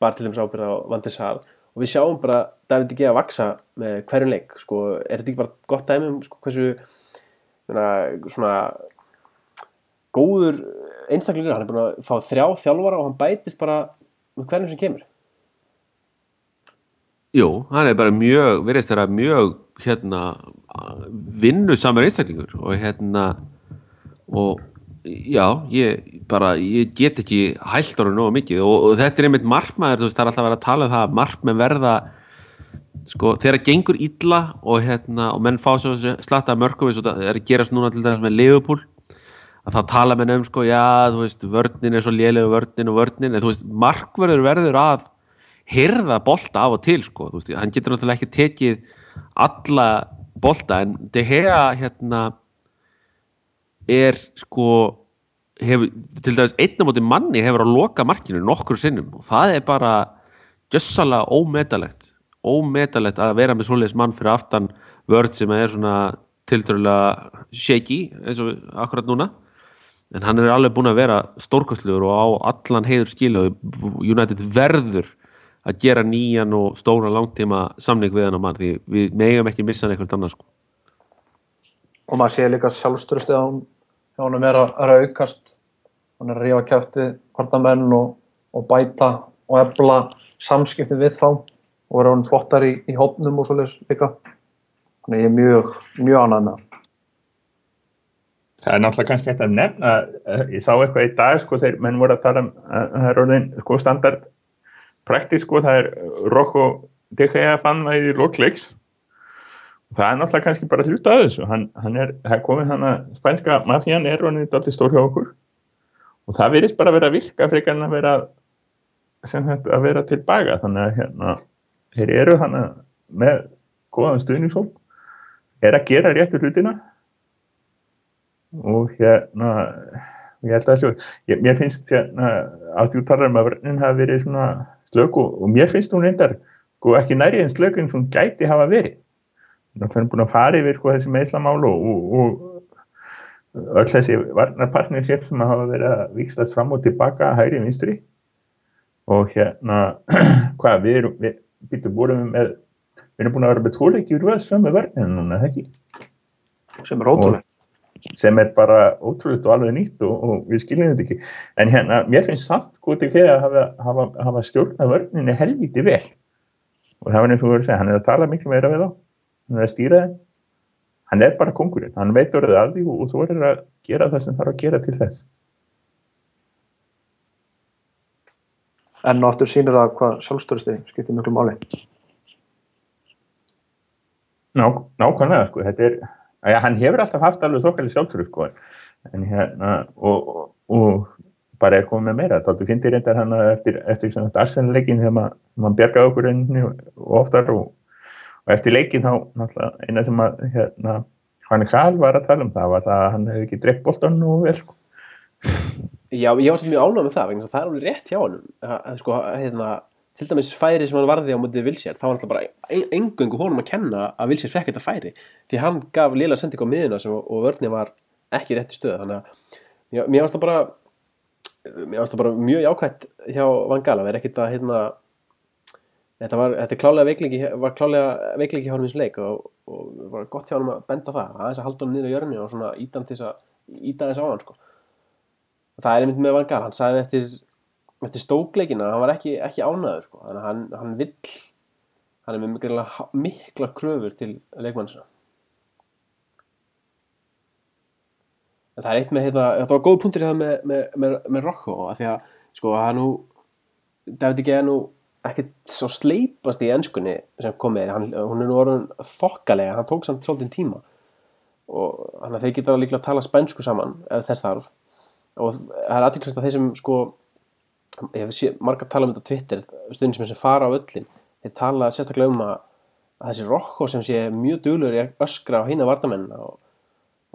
bara til dæmis ábyrða á Van der Sar og við sjáum bara David G. að vaksa með hverjum leik sko, er þetta ekki bara gott dæmi um sko, hversu ég meina, svona góður einstaklingur, hann er búin að fá þrjá þjálfara og hann bætist bara með hverjum sem kemur Jú, hann er bara mjög, verðist þeirra mjög hérna vinnu samar einstaklingur og hérna og já, ég bara ég get ekki hælt ára nógu mikið og, og þetta er einmitt markmaður, þú veist, það er alltaf að vera að tala um það að markmenn verða sko, þegar það gengur illa og, hérna, og menn fá svo slatta mörgum eins og það er að gerast núna til dæmis með Liverpool að þá tala menn um sko, já, þú veist, vörnin er svo lélegu vörnin og vörnin, en þú veist, markverður verður að hirða bolta af og til, sko, veist, hann getur náttúrulega ekki tekið alla bolta, en De Gea, hérna er, sko hefur, til dæmis einn á móti manni hefur að loka markinu nokkur sinnum og það er bara gjössalega ómetalegt ómetalegt að vera með svoleiðis mann fyrir aftan vörð sem er svona tildurulega shaky eins og akkurat núna. En hann er alveg búin að vera stórkostlegur og á allan heiður skilu og United verður að gera nýjan og stóra langtíma samning við hann á mann því við megum ekki missa hann eitthvað annars sko. og maður sé líka hún hjá honum er að, er að aukast. Hann er að rífa kæfti partamenn og, og bæta og ebla samskipti við þá og vera hann flottar í, í hópnum og svoleiðis líka. Þannig ég er mjög, mjög annað með hann. Það er náttúrulega kannski hægt að nefna, eh, ég sá eitthvað í dag sko þegar menn voru að tala um að það er orðin sko standard praktísk sko það er Rocco De Gea fann það í lokleiks og það er náttúrulega kannski bara hluta að þessu, hann, hann er, það er komið hann að spænska mafían er orðin þetta alltaf stór hjá okkur. Og það verðist bara að vera virka frekar en að vera sem þetta að vera tilbaka þannig að hérna, þeir eru hann með góðan stuðningshóp er að gera réttu hlutina. Og hérna ég held að þessu, ég, mér finnst hérna um að vörnin hafi verið svona slög og, og mér finnst hún reyndar sko ekki næri en slög en hún gæti hafa verið. Þannig að hann er búin að fara yfir sko þessi meðslamál og, og, öll þessi varnarpartnership sem hafa verið að vikslast fram og tilbaka hægri vinstri. Og hérna [CLEARS THROAT] hvað við erum, við við erum búin að vera úr vöðs með vörninu núna, það ekki? Sem er ótrúlegt sem er bara ótrúlega og alveg nýtt og, og við skiljum þetta ekki. En hérna, mér finnst samt gott ekki að hafa, hafa, hafa stjórna vörninni helviti vel. Og það var við verðum að segja, hann er að tala miklu meira við þá. Hann er að stýra þeim. Hann er bara kongurinn, hann veit orðið af því og, þú verður að gera það sem þarf að gera til þess. En áttur sýnir það hvað sjálfstörsti skiptir miklu máli? Ná, nákvæmlega, sko, þetta er að hann hefur alltaf haft alveg þokkali sjálfsögur sko. En hérna og, og, og bara er komið með meira. Þá finnir reyndar hann eftir, eftir arsenleikin þegar maður mað bjargaði okkur einni og oftar og, og eftir leikin þá náttúrulega eina sem að hérna hann Hall var að tala um það var það að hann hefði ekki drepp bóltan og vel sko. Já, ég var svolítið mjög ánægð með það vegna að það er alveg rétt hjá hann að, sko, hérna, til dæmis færi sem hann varði á mótið Vilsér, þá var alltaf bara engöngu honum að kenna að Vilsér fekk þetta færi. Því hann gaf lila sending á miðuna sem, og vörni var ekki rétt í stöð þannig að mér varst það bara mér varst það bara mjög jákvæmt hjá Vangala, það er ekkit að hérna, þetta var, þetta er klálega veiklingi var klálega veiklingi eins leik og, og var gott hjá hann að benda það aðeins að halda hann niður á jörni og svona íta þess að íta þess á hann sko. Það er einmitt með Vangal, hann sagði eftir, eftir stókleikina, hann var ekki, ekki ánæður sko, þannig að hann, hann vill hann er með mikla, mikla kröfur til leikmannsina en það er eitt með hérna, það var góð punktur í það með, með, með, með Rocco, að því að sko, hann nú David er nú ekkert svo sleipast í ennskunni sem kom með hann, hún er nú orðin þokkalega, hann tók samt svolítið tíma. Og hann að þeir geta líklega að tala spænsku saman ef þess þarf. Og það er aðtilkvæmst að þeir sem sko ég hef marga að tala um þetta á Twitter stundin sem þeir fara á öllin þeir tala sérstaklega um að, að þessi Rocco sem sé mjög duglur í öskra á hýna vardamennina og,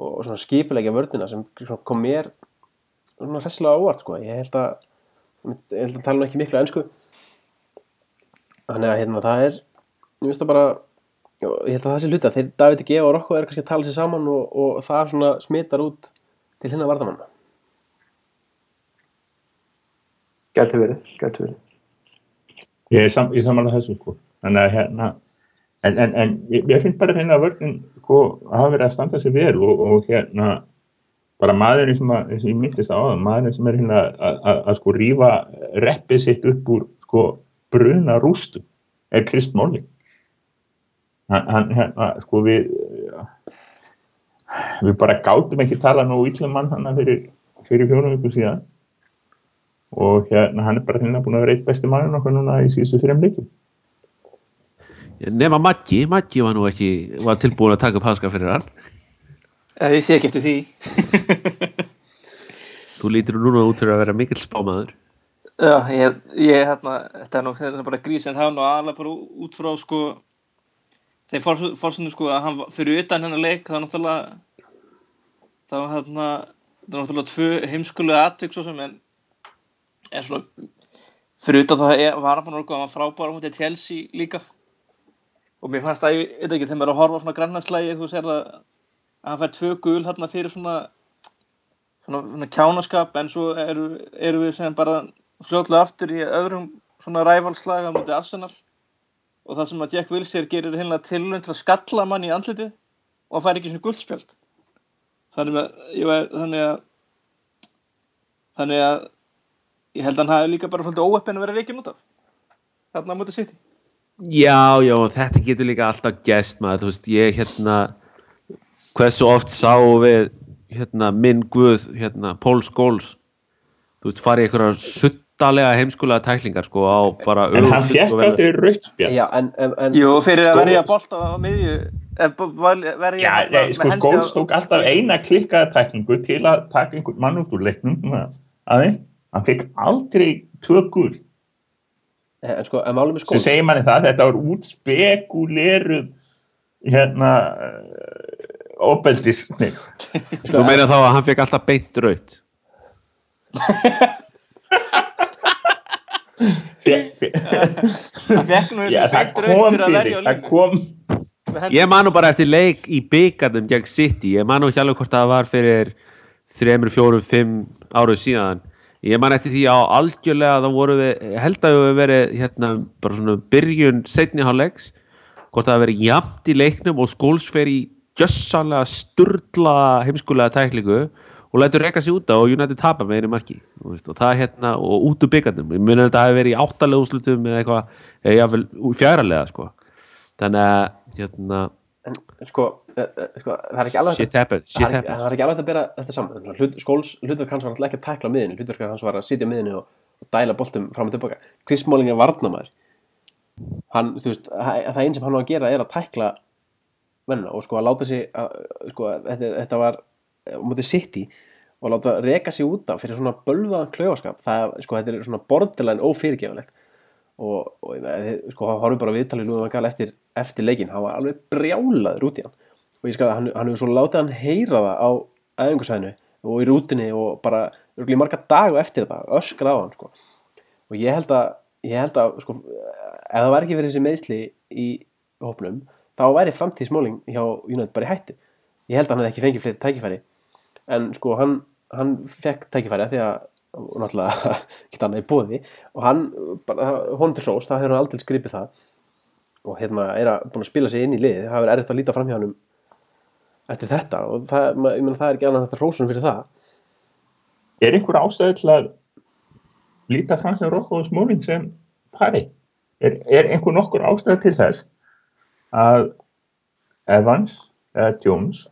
og svona skipilegja vördina sem kom mér hressilega óvart sko ég held að, ég held að tala nú ekki miklu ennsku þannig að hérna það er ég finnst það bara ég held að það sé hluta þeir David G. og Rocco er kannski að tala sér saman og, og það svona smittar út til hinn að Gæti verið, gæti verið. Ég er, sam, samanlega þessu sko. Að hérna, en, en, en ég, finnst bara hérna að vörðin sko hafa verið að standa sig vel og, og hérna bara maðurinn sem, að, sem ég myndist á það, maðurinn sem er hérna að, sko rýfa reppið sitt upp úr sko bruna rústu er Krist Móli. Hann, hérna sko við við bara gátum ekki tala nú ítlum mann hann fyrir, fyrir fjórum viku síðan og hérna hann er bara hérna búin að vera eitt besti maður nokkuð núna í síðustu þrejum leikum nema Maggi, Maggi var nú ekki var tilbúin að taka upp hanska fyrir hann. Ég sé ekki eftir því. [LAUGHS] Þú lítur núna út fyrir að vera mikill spámaður. Já, ég, ég hérna, þetta er nú þetta er bara grís en það er nú alveg bara út frá sko þeir fórstunum sko að hann fyrir utan hennar leik það er náttúrulega þá hérna það er náttúrulega tvö heimskulega atvik svo sem en er svona fyrir utan það er, var hann nokkuð hann var frábæra mútið Chelsea líka. Og mér fannst það, ég veit ekki, þegar maður er að horfa svona grannaslægi þú sér það að hann fær tvö gul hérna fyrir svona svona, svona kjánaskap en svo eru, eru við sem bara fljótlega aftur í öðrum svona rævalslag á mútið Arsenal. Og það sem að Jack Wilshere gerir heimlega tilhund til að skalla mann í andlitið og hann fær ekki svona guldspjald þannig að, ég þannig að þannig að ég held að hann hafi líka bara svolítið óeppin að vera reikin út af þarna á mútið City Já, já, þetta getur líka alltaf gæst maður, þú veist, ég hérna hversu oft sáum við hérna, minn guð, hérna Pól Skóls, þú veist, farið einhverjar suttalega heimskulega tæklingar, sko, á bara En hann vel- aldrei rautt spjall. Já, en, en, en Jú, fyrir að verja bolta á miðju eh, Já, nei, sko, Skóls tók alltaf eina klikkaða tæklingu til að taka einhvern mann út úr leiknum aðeins. Hann fekk aldrei tökur. en sko, en málum er skóls segir manni það, þetta var útspekuleruð hérna óbeldis nei, [LAUGHS] Þú meina þá að hann fekk alltaf beint raut hann fekk nú þessu það beint raut kom fyrir að verja það með hendi. Ég man nú bara eftir leik í byggarnum gegn City, ég man nú ekki alveg hvort það var fyrir þremur, fjórum, fimm áruð síðan ég man eftir því á algjörlega þá voru við, held að við verið hérna bara svona byrjun setni hálfleiks, hvort það verið jamt í leiknum og skóls fer í gjössalega sturla heimskulega tæklingu og lætur reka sig út á og United tapa með einu marki veist, og það hérna, og út úr byggarnum ég muni að þetta hafi verið í áttalega úslutum eða eitthvað, eða jafnvel fjæralega sko. Þannig að hérna, sko, eh, eh, sko, það er ekki alveg shit happens, shit happens. það er ekki alveg að bera þetta saman. Hlut, skóls hlutverk hans var alltaf ekki að tækla miðinu hlutverk hans var að sitja miðinu og, og dæla boltum fram og tilbaka Chris Smalling er varnamæður hann, þú veist, það einn sem hann á að gera er að tækla venna og sko að láta sig að, sko, þetta, þetta var á mútið City og láta reka sig út af fyrir svona bölvaðan klaufaskap. Það, sko, þetta er svona borderline ófyrirgefilegt og, og sko, hann horfum bara viðtalið nú að eftir, eftir leikin, hann var alveg brjálaður út í hann. Og ég skal, hann, hann hefur svo látið hann heyra það á æfingarsvæðinu og í rútinni og bara örugglega í marga daga eftir þetta, öskra á hann sko. og ég held að ég held að, sko, ef það var ekki fyrir þessi meðsli í hópnum þá væri framtíð smóling hjá United bara í hættu. Ég held að hann hefði ekki fengið fleiri tækifæri. En sko hann, hann fekk tækifæri af því að og náttúrulega [LAUGHS] ekki annað í bóði og hann, honum til hrós það hefur hann aldrei skripið það. Og hérna er að búin að spila sig inn í liði það hefur erfitt að líta fram hjá hann eftir þetta. Og það, meina það er ekki annað þetta hrósun fyrir það. Er einhver ástæði til að líta fram sem Rokko og Smóling sem pari? Er, er einhver nokkur ástæði til þess að Evans eða Jones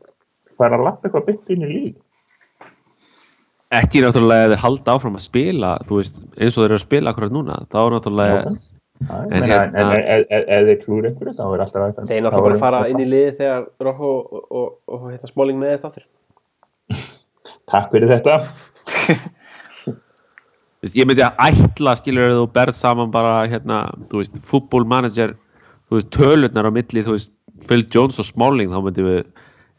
fara að lappa eitthvað byggt inn í líð ekki náttúrulega að þeir halda áfram að spila veist, eins og þeir eru að spila akkurat núna þá er náttúrulega en, En en, hérna- en ef- ef ef- þeir trúir einhverju þá er alltaf hægt að- þeir náttúrulega bara fara inn í liði þegar Rokko og, og, og, og hérna, Smalling meðist áttur [LAUGHS] takk fyrir þetta. [LAUGHS] Ég myndi að ætla skilur þú berð saman bara hérna, þú veist, fútbólmanager þú veist, tölurnar á milli þú veist, Phil Jones og Smalling þá myndi við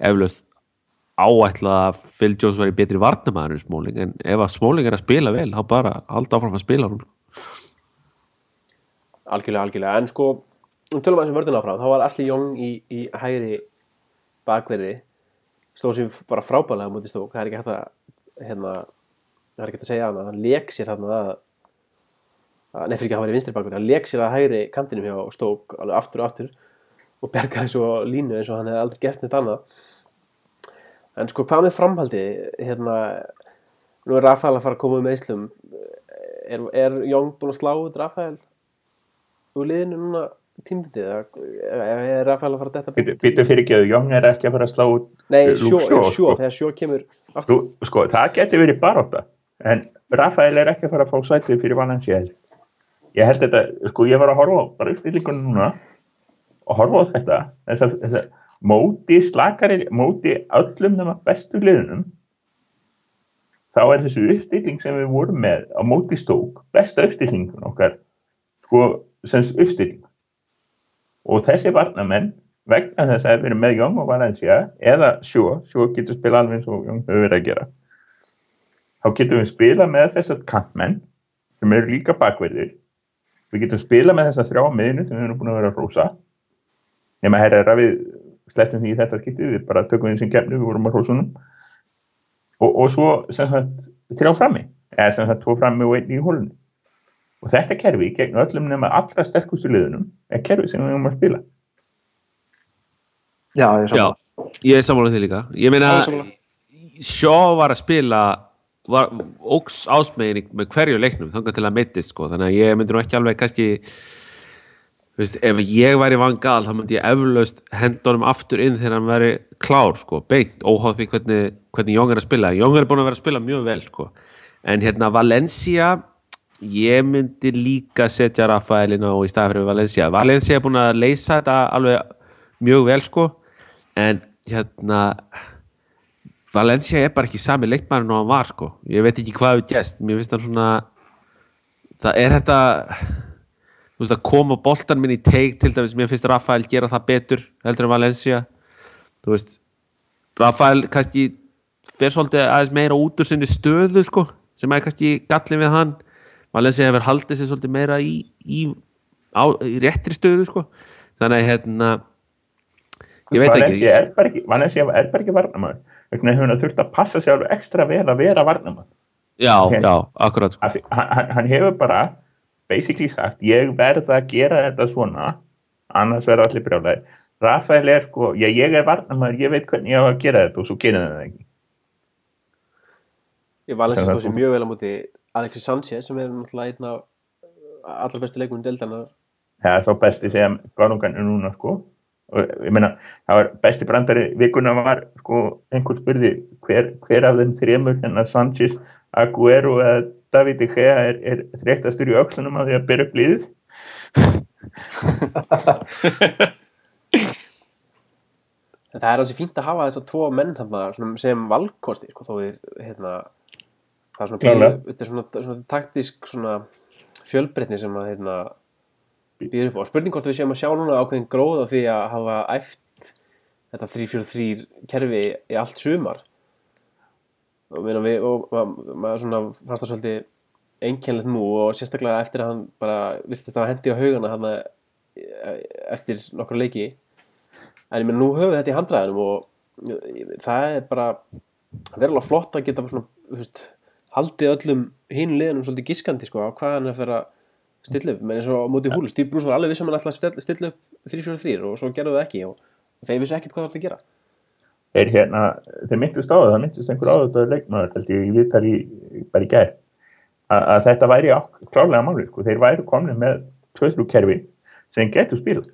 eflaust áætla að Phil Jones væri betri varnamæður en Smalling, en ef að Smalling er að spila vel, þá bara halda áfram að spila hún algjörlega, algjörlega, en sko um tölum að þessum vörðina áfram, þá var Asli Young í, í hægri bakverði stóð sem bara frábælega á móti stók, það er ekki hægt að hérna, það er ekki hægt að segja hann hann leik sér hann að að- nei, fyrir ekki að hann var í vinstri bakverði, hann leik sér að hægri kantinum hjá stók alveg aftur og aftur og bergaði svo línu eins og hann hefði aldrei gert neitt annað en sko hvað með framhaldi hérna nú er Rafael að fara að koma um meðslum er, er Young búin að slá út Rafael úr liðinu núna tímfundið er Rafael að fara að detta beint? Býttu fyrir ekki að Jóng er ekki að fara að slá út Nei, sjó, sjó, sjó, sko. þegar sjó kemur Þú, sko, það geti verið baróta en Rafael er ekki að fara að fá sætið fyrir Valencia ég held þetta, sko, ég var að horfa bara uppstillingunum núna og horfa á þetta þess að, þess að móti slakari móti öllum nema bestu liðunum þá er þessu uppstilling sem við vorum með á móti stók besta uppstillingun okkar sko sem uppstilling. Og þessi varnamenn vegna þess að við erum með Jóng og Valencia eða Sjó, Sjó getur spila alveg eins og Jóng hefur verið að gera þá getum við spila með þessar kantmenn sem eru líka bakverðir. Við getum spila með þessar þrjá miðinu sem við erum búin að vera að rósa nema herra er við slettum því í þetta skipti, við bara tökum því sem kemni við vorum að rósunum og, og svo sem sagt þrjá frammi eða sem sagt tvo frammi og einn í hólunni og þetta kerfi gegn öllum nema allra sterkustu liðunum er kerfi sem við erum að spila. Já, ég sá Já, ég er samanlega því líka. Ég meina. Sjó var að spila var óks ásmegin með hverju leiknum þangar til að meittist sko. Þannig að ég myndi nú ekki alveg kannski veist, ef ég væri vangal þá myndi ég eflaust henda honum aftur inn þegar hann væri klár sko, beint, óháð því hvernig, hvernig Jóng er að spila. Jóng er búin að vera að spila mjög vel sko. En hérna Valencia ég myndi líka setja Rafaelin á í staði fyrir Valencia. Valencia er búin að leysa þetta alveg mjög vel sko. En hérna Valencia er bara ekki sami leikmærin og hann var sko. Ég veit ekki hvað við gæst mér finnst það svona það er þetta þú veist að koma boltan minn í teik til dæmis mér finnst Rafael gera það betur heldur en Valencia. Þú veist Rafael kannski fer svolítið aðeins meira út úr sinni stöðu sko sem er kannski gallin við hann. Valencia hefur haldið sér svolítið meira í, í, á, í réttri stöðu sko. Þannig að hérna ég veit ekki. Valencia er bara ekki, varnamæður vegna hefur hann þurft að passa sér alveg ekstra vel að vera varnamæður já, Ok. já, akkurat sko. Hann- hann hefur bara basically sagt, ég verð að gera þetta svona annars verða allir brjálæðir Rafael er sko, já ég er varnamæður ég veit hvernig ég á að gera þetta og svo gera það ekki. Ég var alveg sér það. mjög vel á móti Alexis Sanchez sem er náttúrulega einn af allar bestu leikunum deildanar það er þá besti sem Gárungan er núna sko. Og ég meina, það var besti brandari vikuna var sko, einhvern spurði hver, hver af þeim þremur hérna Sanchez, Aguero eða David De Gea er, er þreyttastur í öxlunum af því að byrja upp liðið En það er alveg fínt að hafa þessar tvo menn þarna svona sem valkosti sko, þó við, hérna, það er svona, býð, þetta er svona, svona taktísk svona fjölbreytni sem að hérna, býður upp á. Spurning hvort við séum að sjá núna ákveðin gróð af því að hafa æft þetta 3-4-3 kerfi í allt sumar. Og, við, og ma- maður svona fannst það svolítið einkennlegt nú og sérstaklega eftir að hann bara virtist að hendi á haugana hann eftir nokkra leiki. En ég meina nú höfum við þetta í handræðinum og ég- það er bara verulega flott að geta svona, veist, haldið öllum hinn liðunum svolítið giskandi sko, á hvað hann er að að stilla upp. Menn eins og á móti húlu, Steve Bruce var alveg vissum hann ætla að stilla, upp 3-4-3 og svo gerðu það ekki og þeir vissu ekkert hvað það að gera þeir hérna, þeir myndust á það, það myndust einhver á þetta leikmaður held ég í viðtal í, bara í gær að, að þetta væri á, klárlega máli sko. þeir væri komin með tvöðlú kerfi sem getur spilað.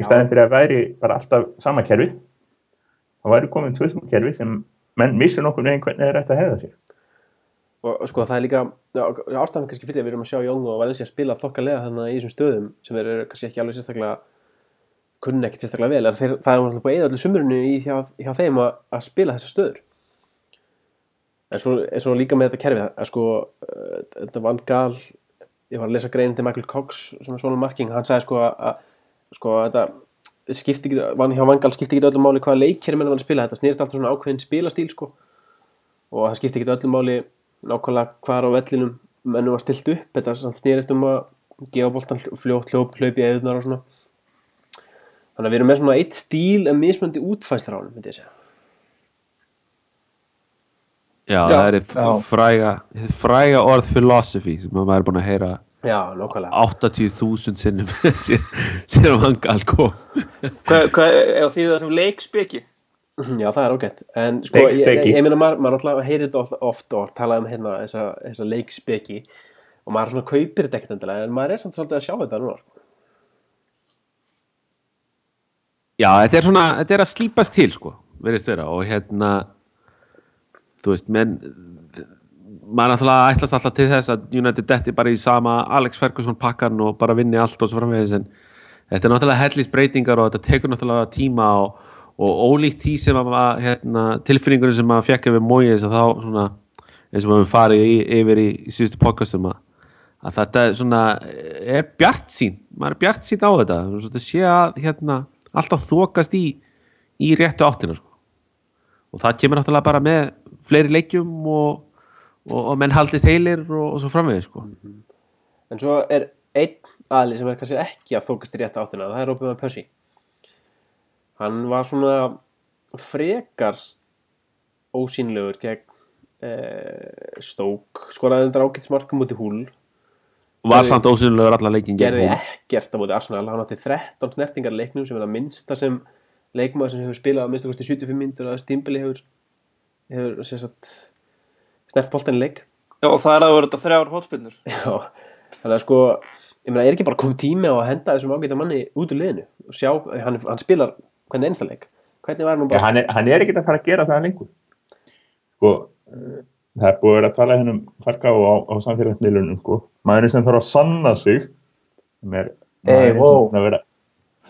Í staðin fyrir að væri bara alltaf sama kerfi þá væri komin tvöðlú kerfi sem menn missur nokkur veginn hvernig þeir ætti að hefða sér. Og sko það er líka ástæðan kannski fyrir að við erum að sjá Jóngu og Valencia spila þokkalega þannig í þessum stöðum sem eru kannski ekki alveg sérstaklega kunni ekki sérstaklega vel er þeir, það er náttúrulega eða öllu sumurinu í hjá, hjá þeim að, að spila þessar stöður. En svo, en svo líka með þetta kerfi að sko uh, þetta Van Gaal ég var að lesa greinin til Michael Cox sem er svona marking, hann sagði sko að, sko að þetta skipti ekki, hjá Van Gaal skipti ekki öllu máli hvaða leikir menn var að spila, þetta snýrist alltaf svona ákveðin spilastíl sko. Og það skipti ekki öllu máli nákvæmlega hvar á vellinum mennum var stilt upp, þetta snýrist um að gefa boltan fljótt hljóp, hlaup í eðunar og svona þannig að við erum með svona eitt stíl en mismöndi útfæslar á hann, myndi ég segja Já, Já, það er já. fræga, fræga orð philosophy sem maður er búin að heyra já, nákvæmlega 80.000 sinnum [LAUGHS] síðan- vangal kom Hvað, hvað er því það sem leikspeki? já, það er ágætt en sko, ég, ég, Leikspeki. ég meina, maður, maður alltaf heyrir þetta oft, oft og talað um hérna þessa, þessa leikspeki og maður svona kaupir þetta ekkert endilega en maður er samt svolítið að sjá þetta núna sko. Já, þetta er svona, þetta er að slípast til sko, verðist vera. Og hérna þú veist, menn maður alltaf ætlast alltaf til þess að United detti bara í sama Alex Ferguson pakkan og bara vinni allt og svo framvegis en þetta er náttúrulega hellisbreytingar og þetta tekur náttúrulega tíma og, og ólíkt því sem að hérna, tilfinningunum sem maður fekk yfir móið þess að þá svona, eins og maður farið í, yfir í, í síðustu podcastum að, að þetta svona er bjart sín, maður er bjart sín á þetta. Þetta sé að hérna, alltaf þokast í, í réttu áttina sko. og það kemur náttúrulega bara með fleiri leikjum og, og, og menn haldist heilir og, og svo framvegis sko. En svo er einn aðli sem er kannski ekki að þókast í rétt áttina, það er Robin Persie. Hann var svona frekar ósýnlegur gegn eh, Stók, skoraði endar ágætsmarka múti húl, var samt ósynlegur allar leikin gegn gerði ekkert á múti Arsenal, hann átti 13 snertingar leiknum sem er það minnsta sem leikmaður sem hefur spilað að minnsta kosti 75 myndur að Stimbili hefur, hefur sem sagt, snert boltan í leik. Já, og það er að vera þetta þrjár hótspinnur. [LAUGHS] Já, þannig að sko ég meina, er ekki bara komið tími á að henda þessum ágæta manni út úr liðinu og sjá, hann, hann spilar hvernig einsta leik? Hvernig var hann nú Já, bara hann, er, hann er ekkert að fara að gera það lengur. Sko það er búið að vera að tala hennum Falká á, á samfélagsmiðlunum sko maðurinn sem þarf að sanna sig sem er Hey, maðurinn wow. sem að vera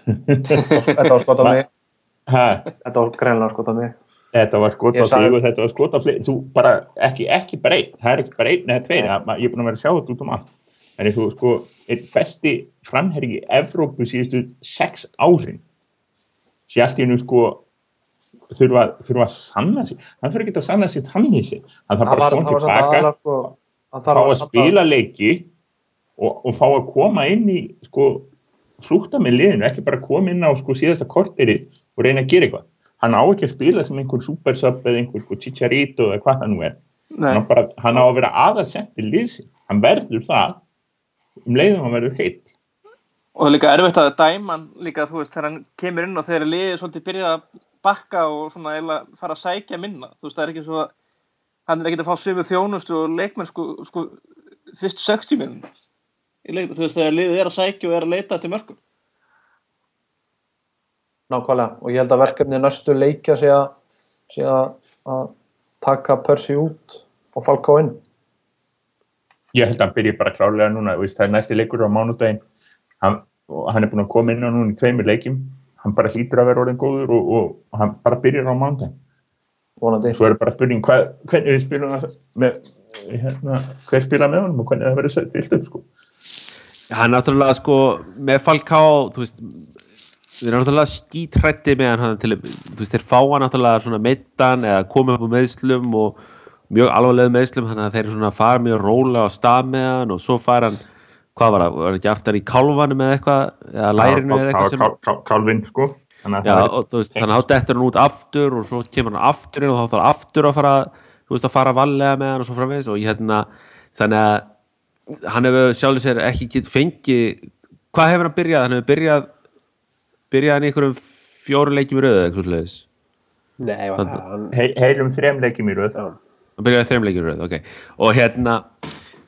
Þetta var skot [LAUGHS] á mig, þetta var greinlega skot á mig. þetta var skot sagði- þig og þetta var skot á fleiri þú bara ekki, ekki bara einn það er ekki bara einn eða tveir það- ég er búin að vera að sjá þetta út um allt. En og sko einn besti framherji í Evrópu síðustu sex árin. Hennu sko þurfa, þurfa að sanna sig. Hann þurfa ekki að sanna sig þannig sig hann þarf bara að koma tilbaka sko, fá að sanna- spila leiki og, og fá að koma inn í sko flúta með liðinu, ekki bara koma inn á sko síðasta korteri og reyna að gera eitthvað. Hann á ekki að spila sem einhver supersub eða einhver sko chicharito eða hvað það nú er. Hann á, bara, hann á að vera aðalsendir liðsin hann verður það um leiðum hann verður heitt og það er líka erfitt að dæma hann líka, þú veist, þegar hann kemur inn og þegar liðið svolítið byrjað að bakka og svona eiginlega fara að sækja minna. Þú veist, það er ekki svo að hann er ekkert að fá sömu þjónustu og leikmenn sko, sko fyrstu 60 minnum. Þú veist, þegar liðið er að sækja og er að leita eftir mörgum. Nákvæmlega, og ég held að verkefni næstu leikja sé að, sé að, að taka Percy út og Falká inn. ég held að hann byrji bara klálega núna veist, það er næsti leikur á mánudaginn hann, og hann er búin að koma inn á núna í tveimur leikjum hann bara hlýtur að vera orðin góður og, og, og hann bara byrjar á mánudaginn Vonandi. svo er bara spurning hvað, hvernig við spilum það með hérna, hver spila með honum og hvernig það verður stilt upp sko. hann náttúrulega sko með Falká þú veist við erum náttúrulega skítrætti með hann til, þú veist þeir fá hann náttúrulega svona meittan eða komið upp á meðslum og mjög alvarlega meðslum þannig að þeir svona fara mjög rólega á stað með hann og svo fara hann hvað var það, var það ekki aftar í kálvanum eða eitthvað eða lærinu eða eitthvað sem Kál- Kál- Kálvin sko þannig að Já, er- veist, þannig að þá dettur hann út aftur og svo kemur hann aftur inn og þá þarf aftur að fara, þú veist, að fara vallega með hann og svo framvegis og ég hérna þannig að hann hefur sjálfur sér ekki get fengið, hvað hefur hann byrjað? Hann hefur byrjað byrjað hann í einhverjum fjóru leikjum í röðu eða eitthvað hann, he, heilum þrem leikjum í röð. Já, hann byrjaði þreim leikjum í röð, ok. Og hérna,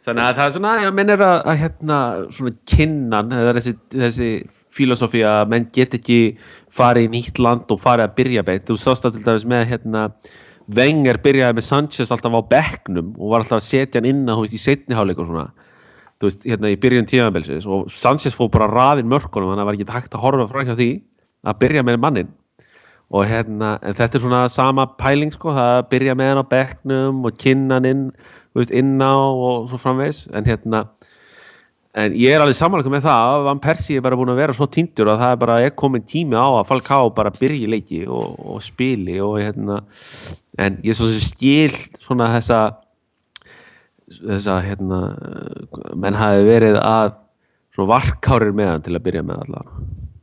þannig að það er svona já, menn er að, að hérna svona kinnan, það er þessi, þessi filosofi að menn get ekki farið í nýtt land og farið að byrja beint, þú sást að til dæmis með hérna Wenger byrjaði með Sanchez alltaf á bekknum og var alltaf að setja hann inn að, þú veist, í setni hálfleik og svona. Þú veist, hérna í byrjun tímabilsis og Sanchez fór bara raðin mörkunum þannig að það var ekki hægt að horfa frá því að byrja með mannin og hérna, en þetta er svona sama pæling sko, það að byrja með hann á bekknum og kynna hann inn, veist, inn á og svo framvegs, en hérna en ég er alveg samanlega með það að Van Persie er bara búin að vera svo týndur að það er bara er komin tími á að Falcá bara byrji leiki og, og spili og hérna. En ég svo sem skil svona þessa þessa hérna menn hafi verið að svo varkárir með hann til að byrja með allar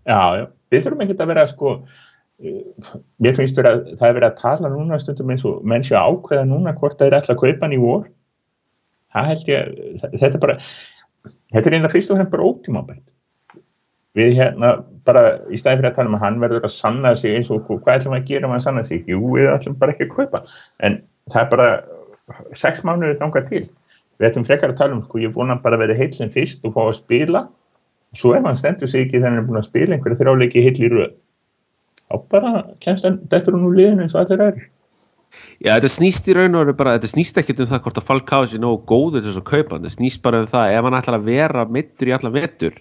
Já, já, við þurfum ekkert að vera sko uh, mér finnst vera, það er verið að tala núna stundum eins og menn sé að ákveða núna hvort það er alltaf að kaupa hann í vor það held ég, þetta bara þetta er einlega fyrst og fremst bara ótímabælt við hérna bara í staði fyrir að tala um að hann verður að sanna sig eins og hvað ætlum að gera um að sanna sig? Jú, við ætlum bara ekki að kaupa. En það er bara sex mánuður þangað til. Við ætlum frekar að tala um sko, ég vona bara að verði heill sem fyrst og fá að spila. Svo ef hann stendur sig ekki þegar hann er búin að spila einhverja þrjáleiki heill í röð þá bara kemst hann dettur hann úr liðinu eins og allir er Já, þetta snýst í raun og veru bara, þetta snýst ekkert um það hvort að Falcao sé nógu góður til þess að kaupa þetta snýst bara um það ef hann ætlar að vera mittur í alla vetur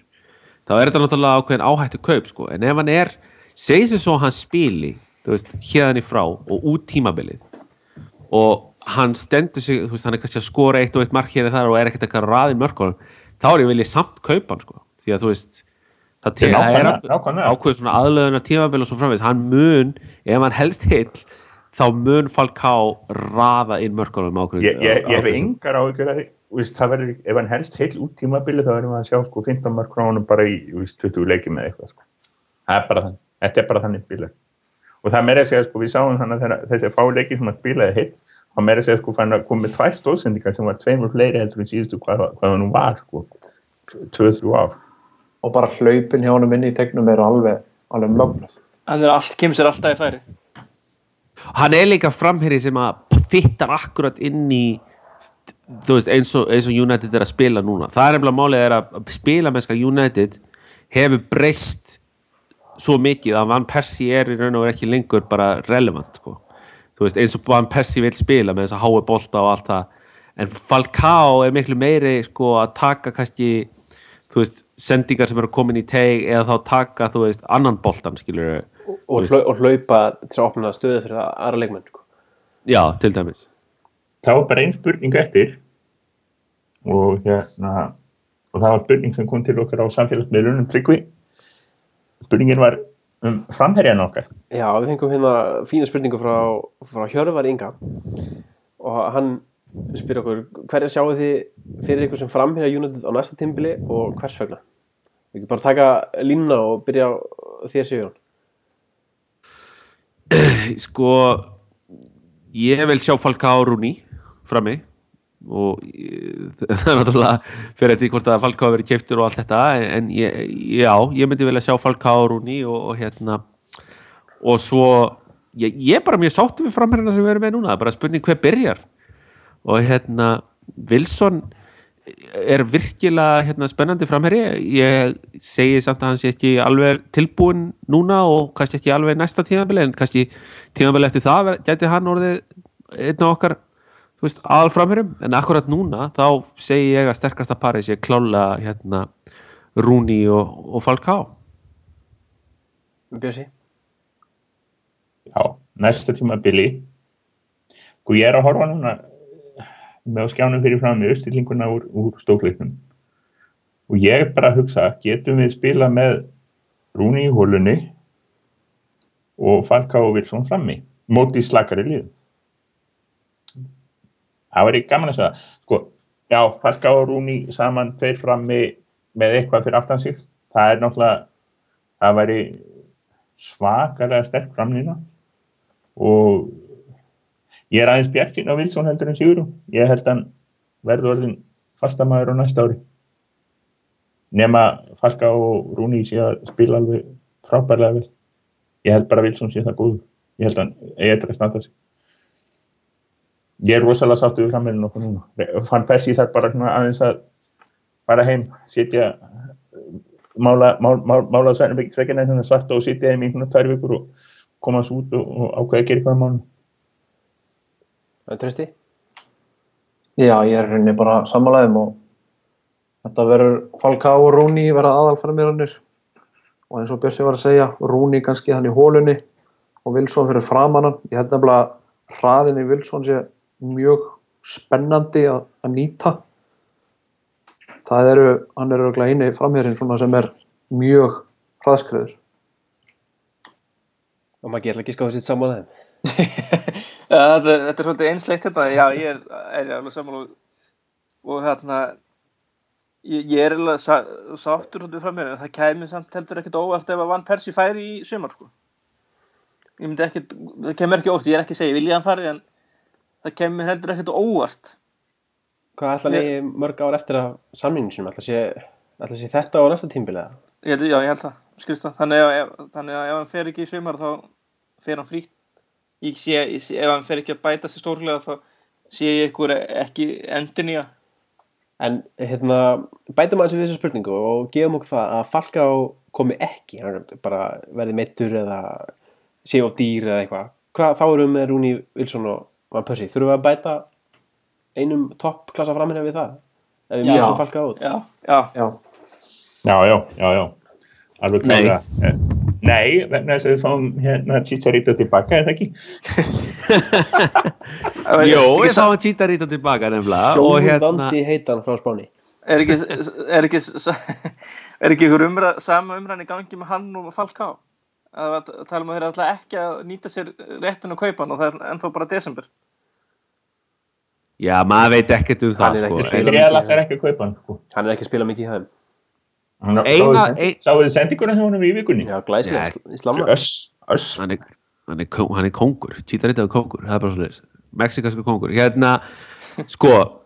þá er þetta náttúrulega ákveðin áhættu kaup sko. en ef hann er, segir sem svo hann spili veist, hérðan í frá og út tímabilið og hann stendur sig, veist, hann er kannski að skora eitt og eitt mark hér og þar og er ekkert eitthvað raðin mörkunum, þá er ég viljið samt kaupa hann sko, því að þú veist það, það er nákvæmlega- ákveð- nákvæmlega. ákveð svona aðlöðunar tímabil og svo framvegis, hann mun ef hann helst heill, þá mun Falcao raða inn mörkunum ákveð, ég, ég, ég hef engar áhyggjur að því. Þú veist, það verður, ef hann helst heil út tímabili þá verðum við að sjá sko 15 mark krónum bara í þú veist, 20 leikjum eða eitthvað sko. það er bara þannig, þetta er bara þannig bílar og það er meira að segja sko, við sáum þannig að þessi fá leiki sem að spilaði heill og meira að segja sko fann að koma með tvær stóðsendingar sem var tveimur fleiri heldur en síðustu hvað, hvað nú var sko, 2-3 ár. Og bara hlaupin hjá honum inn í tegnum eru alveg, alveg mögnuð Hann er er líka framherri sem að fittar akkurat inn í veist, eins og, eins og United er að spila núna það er nefnilega málið er að spila mennska United hefur breyst svo mikið að Van Persie er í raun og veru ekki lengur bara relevant sko. veist, eins og Van Persie vil spila með þess að hái bolta og allt það en Falcao er miklu meiri sko, að taka kannski þú veist, sendingar sem eru komin í teg eða þá taka, þú veist, annan boltan skilur og, hlau, og hlaupa til að opna stöðu fyrir aðra leikmenn sko. já, til dæmis. Það var bara einn spurning eftir og hérna og það var spurning sem kom til okkar á samfélagsmiðlunum tryggvi. Spurningin var um framherjan okkar. Já, við fengum hérna fína spurningu frá, frá Hjörvar Inga og hann spyr okkur hverja sjáu þið fyrir ykkur sem framhýra United á næsta tímbili og hvers vegna? Við ekki bara taka línuna og byrja á þér Sigjón. [CLEARS THROAT] sko ég vil sjá Falcao Rúni frammi og ég- [LAUGHS] það er náttúrulega fyrir því hvort að Falcao verið keiftur og allt þetta en ég, já, ég myndi vilja sjá Falcao Rúni og, og hérna og svo ég, ég er bara mjög sáttu við framherina sem við erum með núna, bara spurning hver byrjar og hérna Wilson er virkilega hérna, spennandi framherri ég segi samt að hann sé ekki alveg tilbúin núna og kannski ekki alveg næsta tímabili en kannski tímabili eftir það gæti hann orðið einn af okkar aðalframherjum. En akkurat núna þá segi ég að sterkasta pari sé klála hérna Rúni og, og Falcao. Bjössi? já, næsta tíma Billy og ég er að horfa núna með á skjánum fyrir fram með uppstillinguna úr, úr stókleiknum og ég er bara að hugsa getum við spila með Rúni í hólunni og Falka og Wilson frammi móti slakari lið það væri gaman að segja sko, já, Falka og Rúni saman tveir frammi með eitthvað fyrir aftan sig. Það er náttúrulega það væri svakalega sterk framlýna og ég er aðeins bjart sín á Wilson heldur en Sigurum ég held hann verður orðin fastamæður á næsta ári. Nema Falka og Rúni sé að spila alveg frábærlega vel. Ég held bara að Wilson sé það góð ég held hann eigi eftir að standa sig. Ég er rosalega sáttu við frammeilin okkur núna. Fann Pessi þar bara svona aðeins að fara heim, sitja mála, mála, mála, mála svekkina hérna svarta og sitja heim í svona tvær vikur og komast út og, og ákveða að gera eitthvað mánu En trösti? Já, ég er henni bara sammálaðum og þetta verður Falcao og Rúni verða aðalframýranir og eins og Bjössi var að segja Rúni kannski hann í hólunni og Wilson fyrir framannan ég held nefnilega að hraðin í Wilson sé mjög spennandi að, að nýta það eru, hann er örgulega eini framherinn svona sem er mjög hraðskriður Og maður geta ekki skáðu sitt saman þeim. Já, þetta, er, er svolítið einsleitt þetta, já, ég er, er alveg sammála og hérna, ég, ég er alveg sa, sáttur svolítið frá mér, en það kæmi samt heldur ekkert óvart ef að Van Persie færi í sumar, sko. Ég myndi ekkert, það kemur ekki óvart, ég er ekki að segja, vilja hann fari, en það kemur heldur ekkert óvart. Hvað ætla hann í mörg ár eftir að samlingin sinum? Ætla sé, ætla sé þetta á næsta held, já, ég held það, skilst það. Að, þannig að ef hann fer ekki í sumar, þá fer hann frítt. Ég sé, ég sé, ef hann fer ekki að bæta sig stórlega, þá sé ég ykkur ekki endur nýja. En hérna, bætum aðeins við þessa spurningu og gefum okkur það að Falka komi ekki, hann bara verði meittur eða sé of dýr eða eitthvað. Hvað þá erum við með Rúni Wilson og Van Persie? Þurfum við að bæta einum toppklassa framherja við það? Ef við mjög Falka út? Já, já, Já, Já, já, já, já. Alveg Nei. Nei, vegna þess að við fáum hérna Chicharito tilbaka, eða ekki? [LAUGHS] Jó, ég sá hann Cheetah Rita tilbaka nefnilega og hérna, Sjóðandi heitan frá Spáni Er ekki, er ekki, [LAUGHS] er ekki umræð, sama umræðan í gangi með hann og Falcao? að að tala um að þeir alltaf ekki að nýta sér réttinu að kaupa hann og það er ennþá bara desember já, maður veit ekkert um Hann það er sko. Greiðalas er ekki að kaupa hann sko. Hann er ekki að spila mikið í þeim Sáuð þið- sendinguna hjá honum í vikunni? Já, glæslega, í slamma hann er, hann er, er kongur er kongur, það er bara svo Mexikansku kongur, hérna sko,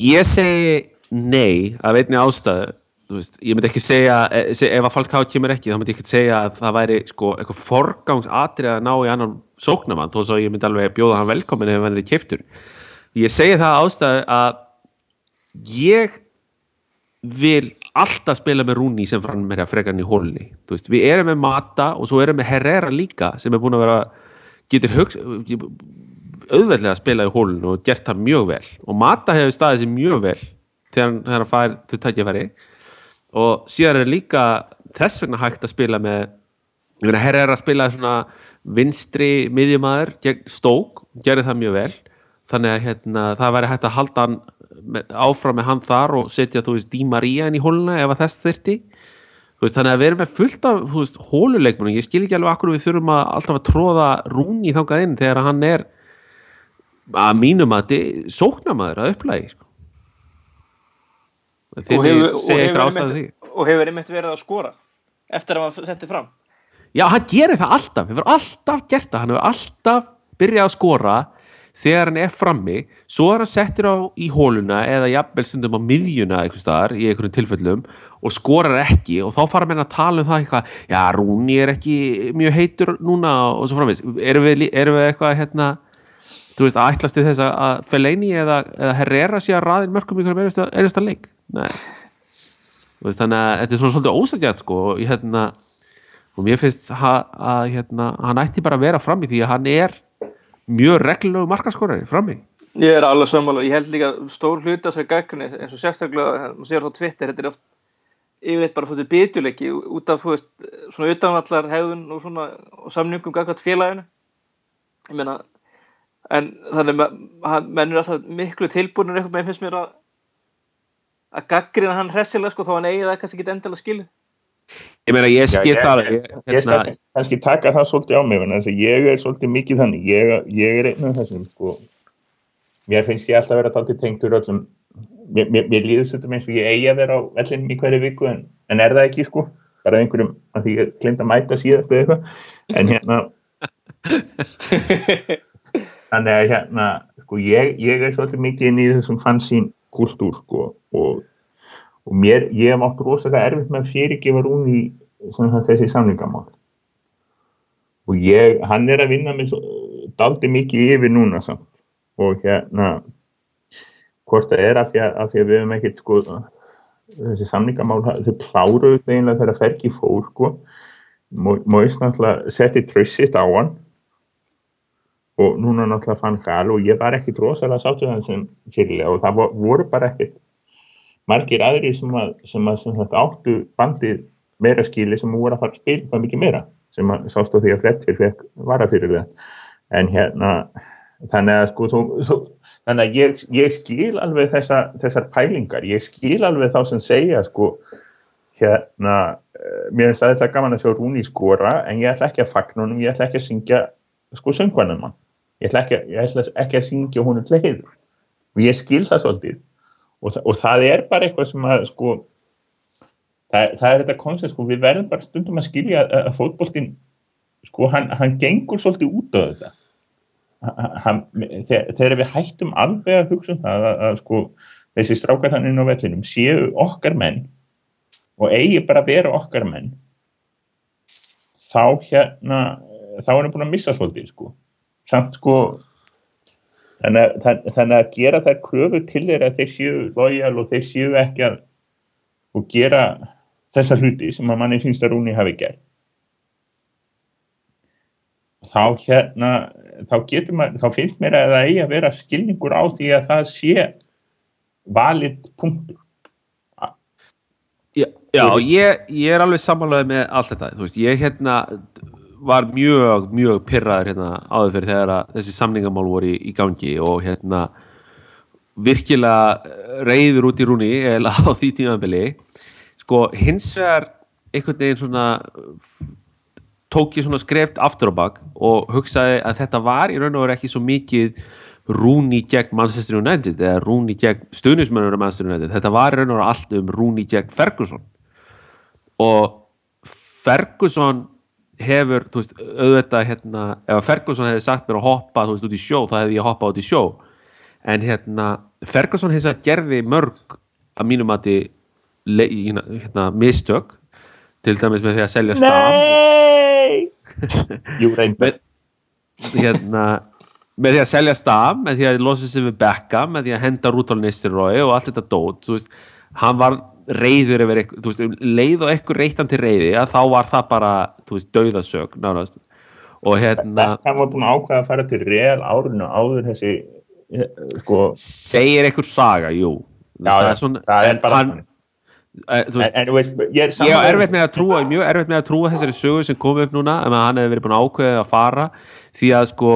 ég segi nei af einni ástæðu þú veist, ég myndi ekki segja, e- ef að Falcao kemur ekki, þá myndi ég ekki segja að það væri sko, eitthvað forgangsatrið að ná í annan sóknamann, þó svo ég myndi alveg bjóða hann velkomin ef hann er keftur ég segi það ástæðu að ég vil alltaf spila með Rúni sem frann með frekarinn í hólunni Þú veist, við erum með Mata og svo erum við Herrera líka sem er búin að vera getur auðveldlega að spila í hólunni og gert það mjög vel. Og Mata hefur staðið sér mjög vel þegar hann, til tækjafæri og síðan er líka þess vegna hægt að spila með Herrera spilaði svona vinstri miðjumæður Stók, gerði það mjög vel. Þannig að hérna, það væri hægt að halda hann áfram með hann þar og setja þú veist Di Maria inn í hóluna ef að þess veist, þannig að við erum með fullt af hóluleikmunum, ég skil ekki alveg akkur við þurfum að alltaf að tróða rúni þangað inn þegar hann er að mínum að sóknamaður að upplægi sko. og hefur, og, hefur einmitt, og hefur einmitt verið að skora eftir að hann setti fram? Já, hann gerir það alltaf, hefur alltaf gert það, hann hefur alltaf byrjað að skora þegar hann er frammi, svo er hann settur á í hóluna eða jafnvel stundum á miðjuna eitthvað staðar í einhverjum tilfellum og skorar ekki og þá fara menn að tala um það eitthvað, já, Rúni er ekki mjög heitur núna og svo framvis erum við, erum við eitthvað hérna þú veist, að ætlast til þess að- að Fellaini eða, eða Herrera sé að raðin mörgum í einhverjum einasta, leik? Veist, þannig að þetta er svona svolítið ósækjart sko, og hérna og mér finnst ha, að hérna, hann ætti bara að vera frammi því að hann er mjög reglulegu markaskorari frammi Ég er alveg sammála, ég held líka stór hluti að þessu gaggrinni eins og sérstaklega, maður sér á Twitter, þetta er oft yfirleitt bara fótið bitjuleiki út af, veist, svona utanvallar hegðun og svona, og samningum gaggat félaginu. Ég meina, en þannig að menn er alltaf miklu tilbúinur eitthvað með finnst mér að að gaggrina hann hressilega sko þó hann eigi það kannski ekki endilega skilu. Ég meina ég skil það ég, ég, ég, skal hérna, kannski taka það svolítið á mig vegna þess að ég er svolítið mikið þannig. Ég, ég er einn af þessum sko. mér finnst ég alltaf að vera taldið tengtur öllum. Mér, mér, mér líður stundum eins og ég eigi að vera á vellinum í hverju viku en, en er það ekki sko. Bara einhverjum að því ég glemt að mæta síðast eða eitthvað. En hérna [LAUGHS] þannig að hérna sko ég, ég er svolítið mikið inn í þessum fansín kultúr sko og, og mér, ég hef átt rosalega erfitt með að fyrirgefa rún í sem sagt, þessi samlingamál og ég, hann er að vinna með daldi mikið yfir núna samt. Og hérna hvort það er af því að, af því að við höfum ekkert sko þessi samlingamál, þau þeginlega þegar Fergi fór sko. Móis náttúrulega setti trössitt á hann. Og núna náttúrulega fann Gal og ég var ekki rosalega sáttu það sem fyrirlega og það vo- voru bara ekkert margir aðri sem að, sem að sem áttu bandið meira skili sem voru að fara að spila hvað mikið meira sem að sást á því að Fletcher fekk vara fyrir það. En hérna þannig að sko þú, þú, þannig að ég, ég skil alveg þessa, þessar pælingar. Ég skil alveg þá sem segja sko hérna eh, mér finnst aðeinslega gaman að sjá Rúni skora en ég ætla ekki að fagna honum, ég ætla ekki að syngja sko söngvanum hann ég ætla ekki, að- ég ætla ekki að syngja honum til heiður og ég skil það svolítið og, og það er bara eitthvað sem að sko það, það er þetta koncept sko, við verðum bara stundum að skilja að, að fótboltinn sko, hann, hann gengur svolítið út á þetta. Hann, þegar, þegar við hættum alveg að hugsa um það að, að sko, þessi strákar hann inn á vellinum séu okkar menn og eigi bara að vera okkar menn þá hérna þá er hann búin að missa svolítið sko. Samt sko þannig að, þann- þannig að gera þær kröfu til þeirra þeir séu lojal og þeir séu ekki að og gera þessa hluti sem að manni finnst að Rúni hafi gert. Þá hérna þá maður, þá finnst mér að það eigi að vera skilningur á því að það sé valid punktur. Já, Já, ég, ég er alveg sammálaði með allt þetta, þú veist, ég hérna var mjög, mjög pyrraður hérna áður fyrir þegar þessi samningamál voru í, í gangi og hérna virkilega eh, reyður út í rúni eða [LAUGHS] á því tímabili. Sko, hins vegar einhvern veginn svona tók ég svona skreft aftur á bak og hugsaði að þetta var í raun og veru ekki svo mikið Rúni gegn Manchester United eða Rúni gegn stuðnismennur Manchester United, þetta var í raun og veru allt um Rúni gegn Ferguson. Og Ferguson hefur, þú veist, auðvitað hérna, ef að Ferguson hefði sagt mér að hoppa þú veist, út í sjó, þá hefði ég hoppað út í sjó en hérna, Ferguson hefði sagt gerði mörg að mínum að hérna, mistök til dæmis með því að selja staf Nei! [LAUGHS] Jú, reyndar. hérna, með því að selja staf með því að losa sig við Becka með því að henda Rúdolf Nistirói og allt þetta dót þú veist, hann var reyður yfir eitthvað, þú veist, um leið og eitthvað reytan til reyði, að þá var það bara þú veist, dauðasök, nánast. Og hérna, Það að ákveða að fara til real árinu áður þessi eh, sko, segir eitthvað saga, jú. Já, það er svona, það er en bara hann, eh, þú en, veist, en veist, ég er ég sammála- erfitt með að trúa mjög erfitt með að trúa þessari sögu sem kom upp núna ef að hann hefði verið búin að ákveða að fara. Því að sko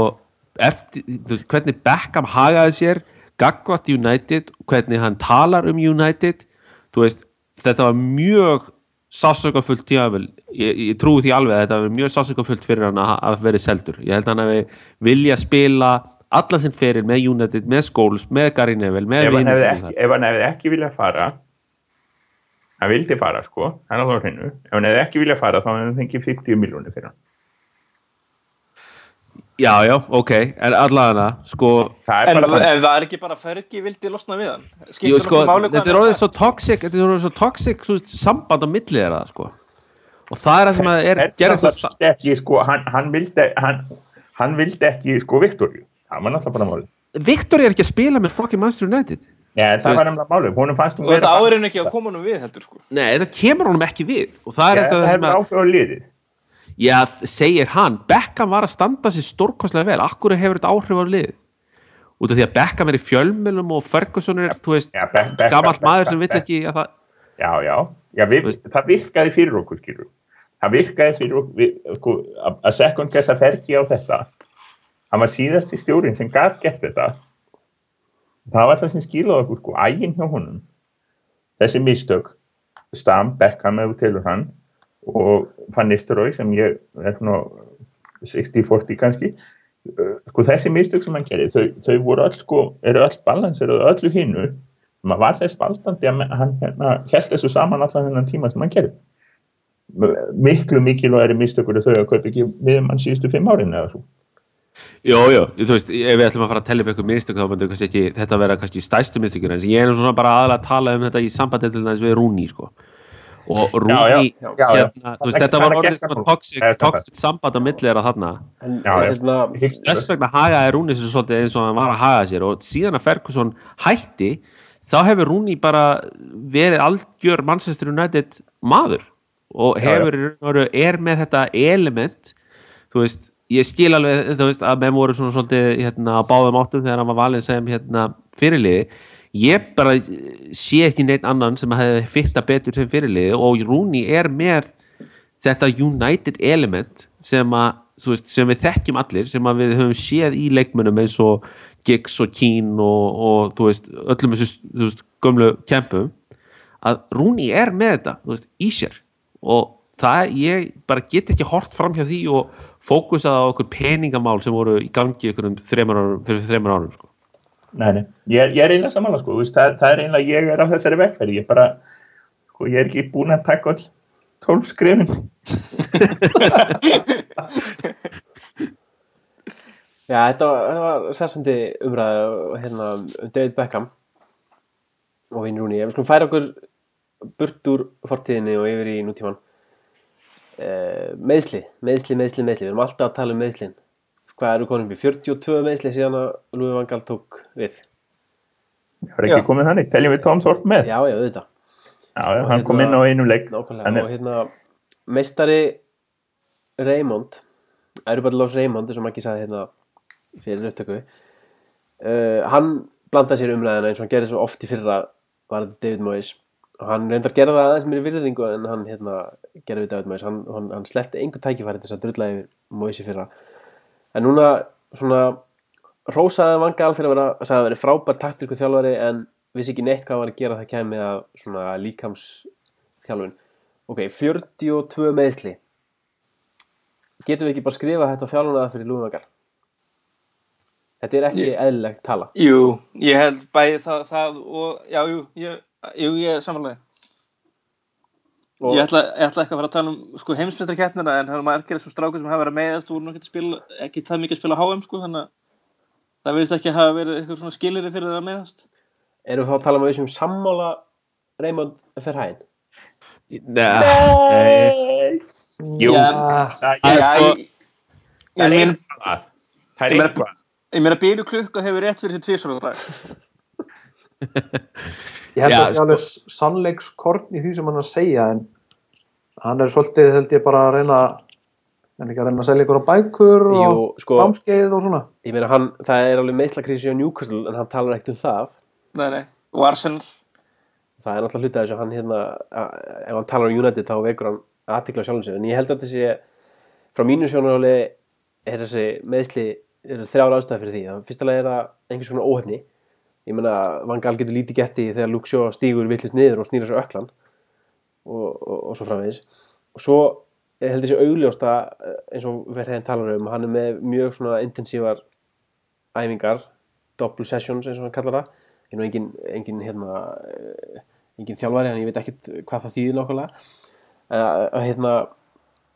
eftir, þú veist, hvernig Beckham hagaði sér gagvart United hvernig hann talar um United veist, þetta var mjög sásökafullt tímavel ég, ég trúi því alveg að þetta var mjög sásökafullt fyrir hann að, að verið seldur. Ég held að hann hefði vilja spila alla sinn fyrir með United, með Scholes með Gary Neville, með ekki, ef hann hefði ekki viljað fara hann vildi fara sko hann á þá hreinu, ef hann hefði ekki viljað fara þá hefði hann fengið 50 miljónir fyrir hann Já, já, ok, en allavega sko, það er En ef það er ekki bara Fergie vildi losna við hann? Jú, sko, þetta er orðið svo toxic þetta er orðið svo toxic svo, samband á millið er það, sko. Og það er það sem að er gerðist að ekki, sko, hann, hann, vildi, hann, hann vildi ekki sko Viktoríu það var náttúrulega bara máli Viktor er ekki að spila með fucking Manchester United. Nei, það var nefnilega máli, honum fannst hún Og þetta áurinn ekki að koma nú við heldur sko. Nei, þetta kemur honum ekki við. Og það er það þetta sem að já, segir hann, Beckham var að standa sér stórkostlega vel, akkur hefur þetta áhrif á lið út af því að Beckham er í fjölmjölum og Ferguson er, þú veist Beckham- gamalt maður sem vill ekki að það já, já, já við, það virkaði fyrir okkur skilur það virkaði fyrir okkur að- sekund þess að fergi á þetta. Hann var síðasti stjórin sem gæt gert þetta. Það var það sem skilaði okkur sko, ægin hjá honum. Þessi mistök Stam, Beckham ef þú telur hann og Van Nistelrooy sem ég er svona 60-40 kannski Uh, sko þessi mistök sem hann gerir þau, þau voru öll sko, eru öll balansir og öllu hinnu maður var þess baldandi að hann hérna, held þessu saman allan þennan tíma sem hann gerir miklu mikilvægri mistökur þau að kaupa ekki miðum hann síðustu fimm árin eða svo. Jó, jó, þú veist, ef við ætlum að fara að tella upp eitthvað mistök þá ekki, þetta vera kannski stæstu mistökjur en ég er svona bara aðalega að tala um þetta í þess við Rúni sko. Og Rúni, Já, já, já, já. hérna, þetta var orðið honum. toxic, samband. toxic samband á milli þeirra þarna En Já, já. hérna, þess vegna hagaði Rúni sér svolítið eins og hann var að haga sér og síðan að Ferguson hætti þá hefur Rúni bara verið algjör Manchester United maður og Já, já. hefur, í raun og veru er með þetta element þú veist, ég skil alveg þú veist, að menn voru svona svolítið hérna, á báðum áttum þegar hann var valinn sem hérna, fyrirliði ég bara sé ekki neitt annan sem hefði fitta betur sem fyrirliði og Rúni er með þetta United element sem, að, veist, sem við þekkjum allir sem að við höfum séð í leikmönnum eins og Giggs og Keane og, og þú veist, öllum þessu gömlu kempum að Rúni er með þetta veist, í sér og það, ég bara get ekki hort fram hjá því og fókusað á okkur peningamál sem voru í gangi ykkur um þreymur árum, fyrir þreymur árum sko. Nei, nei, ég, er- ég er einlega samanlega sko, veist, það, það er einlega ég er á þessari vegferð, ég bara sko, ég er ekki búin að taka all tólf skrifin [LAUGHS] já, þetta var, sessandi umræðu hérna, um David Beckham og Rooney. Ef við skulum færa okkur burt úr fortíðinni og yfir í nútíman. Uh, meðsli, meðsli, meðsli, meðsli. Við erum alltaf að tala um meðslin. Hvað eru konum í 42 meðsli síðan að Louis van Gaal tók við? það er ekki Já. komið þannig, teljum við Tom Thorpe með Já, já, auðvitað. já, já, hann kom inn á einum leik Nákvæmlega, Hann er- og hérna meistari Raymond Eruballos Raymond, og Maggi sagði hérna fyrir upptöku uh, hann blandaði sér í umræðina eins og hann gerði svo oft í fyrra var David Moyes og hann reyndar gerði það aðeins mér virðingu en hann hérna gerði við David Moyes hann, hann, hann sleppti einhver tækifæri til þess að drulla yfir Moyes í fyrra en núna svona rósaði Van Gaal fyrir að vera, sagði að veri frábær taktísku þjálfari en vissi ekki neitt hvað var að gera það kæmi að svona líkams þjálfun ok, 42 meðsli getum við ekki bara skrifa þetta þjálfuna fyrir Lúi Van Gaal þetta er ekki eðlilegt tala. Jú, ég held bæði það, það og, já, jú, ég, jú, ég samanlega. Og Ég ætla, ég ætla ekki að fara að tala um sko, heimsmyndarkeppnina en það er margir þessum strákur sem hafa verið að meðast og ekki, spila, ekki það mikið að spila HM sko, þannig að það verðist ekki að hafa verið eitthvað svona skiliri fyrir það að meðast. erum við þá að tala um að við sem sammála Raymond Ferhæn Nei, Jú, það er sko, það er eitthvað. Það Ég er meina bílu klukka hefur rétt fyrir sér tvisvar á dag. [LAUGHS] Ég held Já, að það sé sko- alveg sannleikskorn í því sem hann er að segja en hann er svolítið held ég bara að reyna en ekki að reyna að selja ykkur á bækur og Jú, sko, námskeið og svona. ég meina hann, það er alveg meðslakrísi á Newcastle en hann talar ekkert um það. Nei, nei, og Arsenal. það er náttúrulega hluta af þessu að hann hérna, að, ef hann talar um United þá vekur hann aðtikla sjálfum sér en ég held að þessi frá mínu sjónaráli er þessi meðsli eru þrjár ástæði fyrir því. Það fyrsta lega er það einhvers konar óhefni ég meina Van Gaal getur lítið gett í þegar Luke Shaw stígur villist niður og snýra sér öklan og, og, og svo framvegis. Og svo ég held þessi augljósta eins og verðin talar um hann er með mjög svona intensívar æfingar double sessions eins og hann kallar það. Ég er nú engin, engin hérna eh, engin þjálfari en ég veit ekkert hvað það þýðir nákvæmlega. Að að, hérna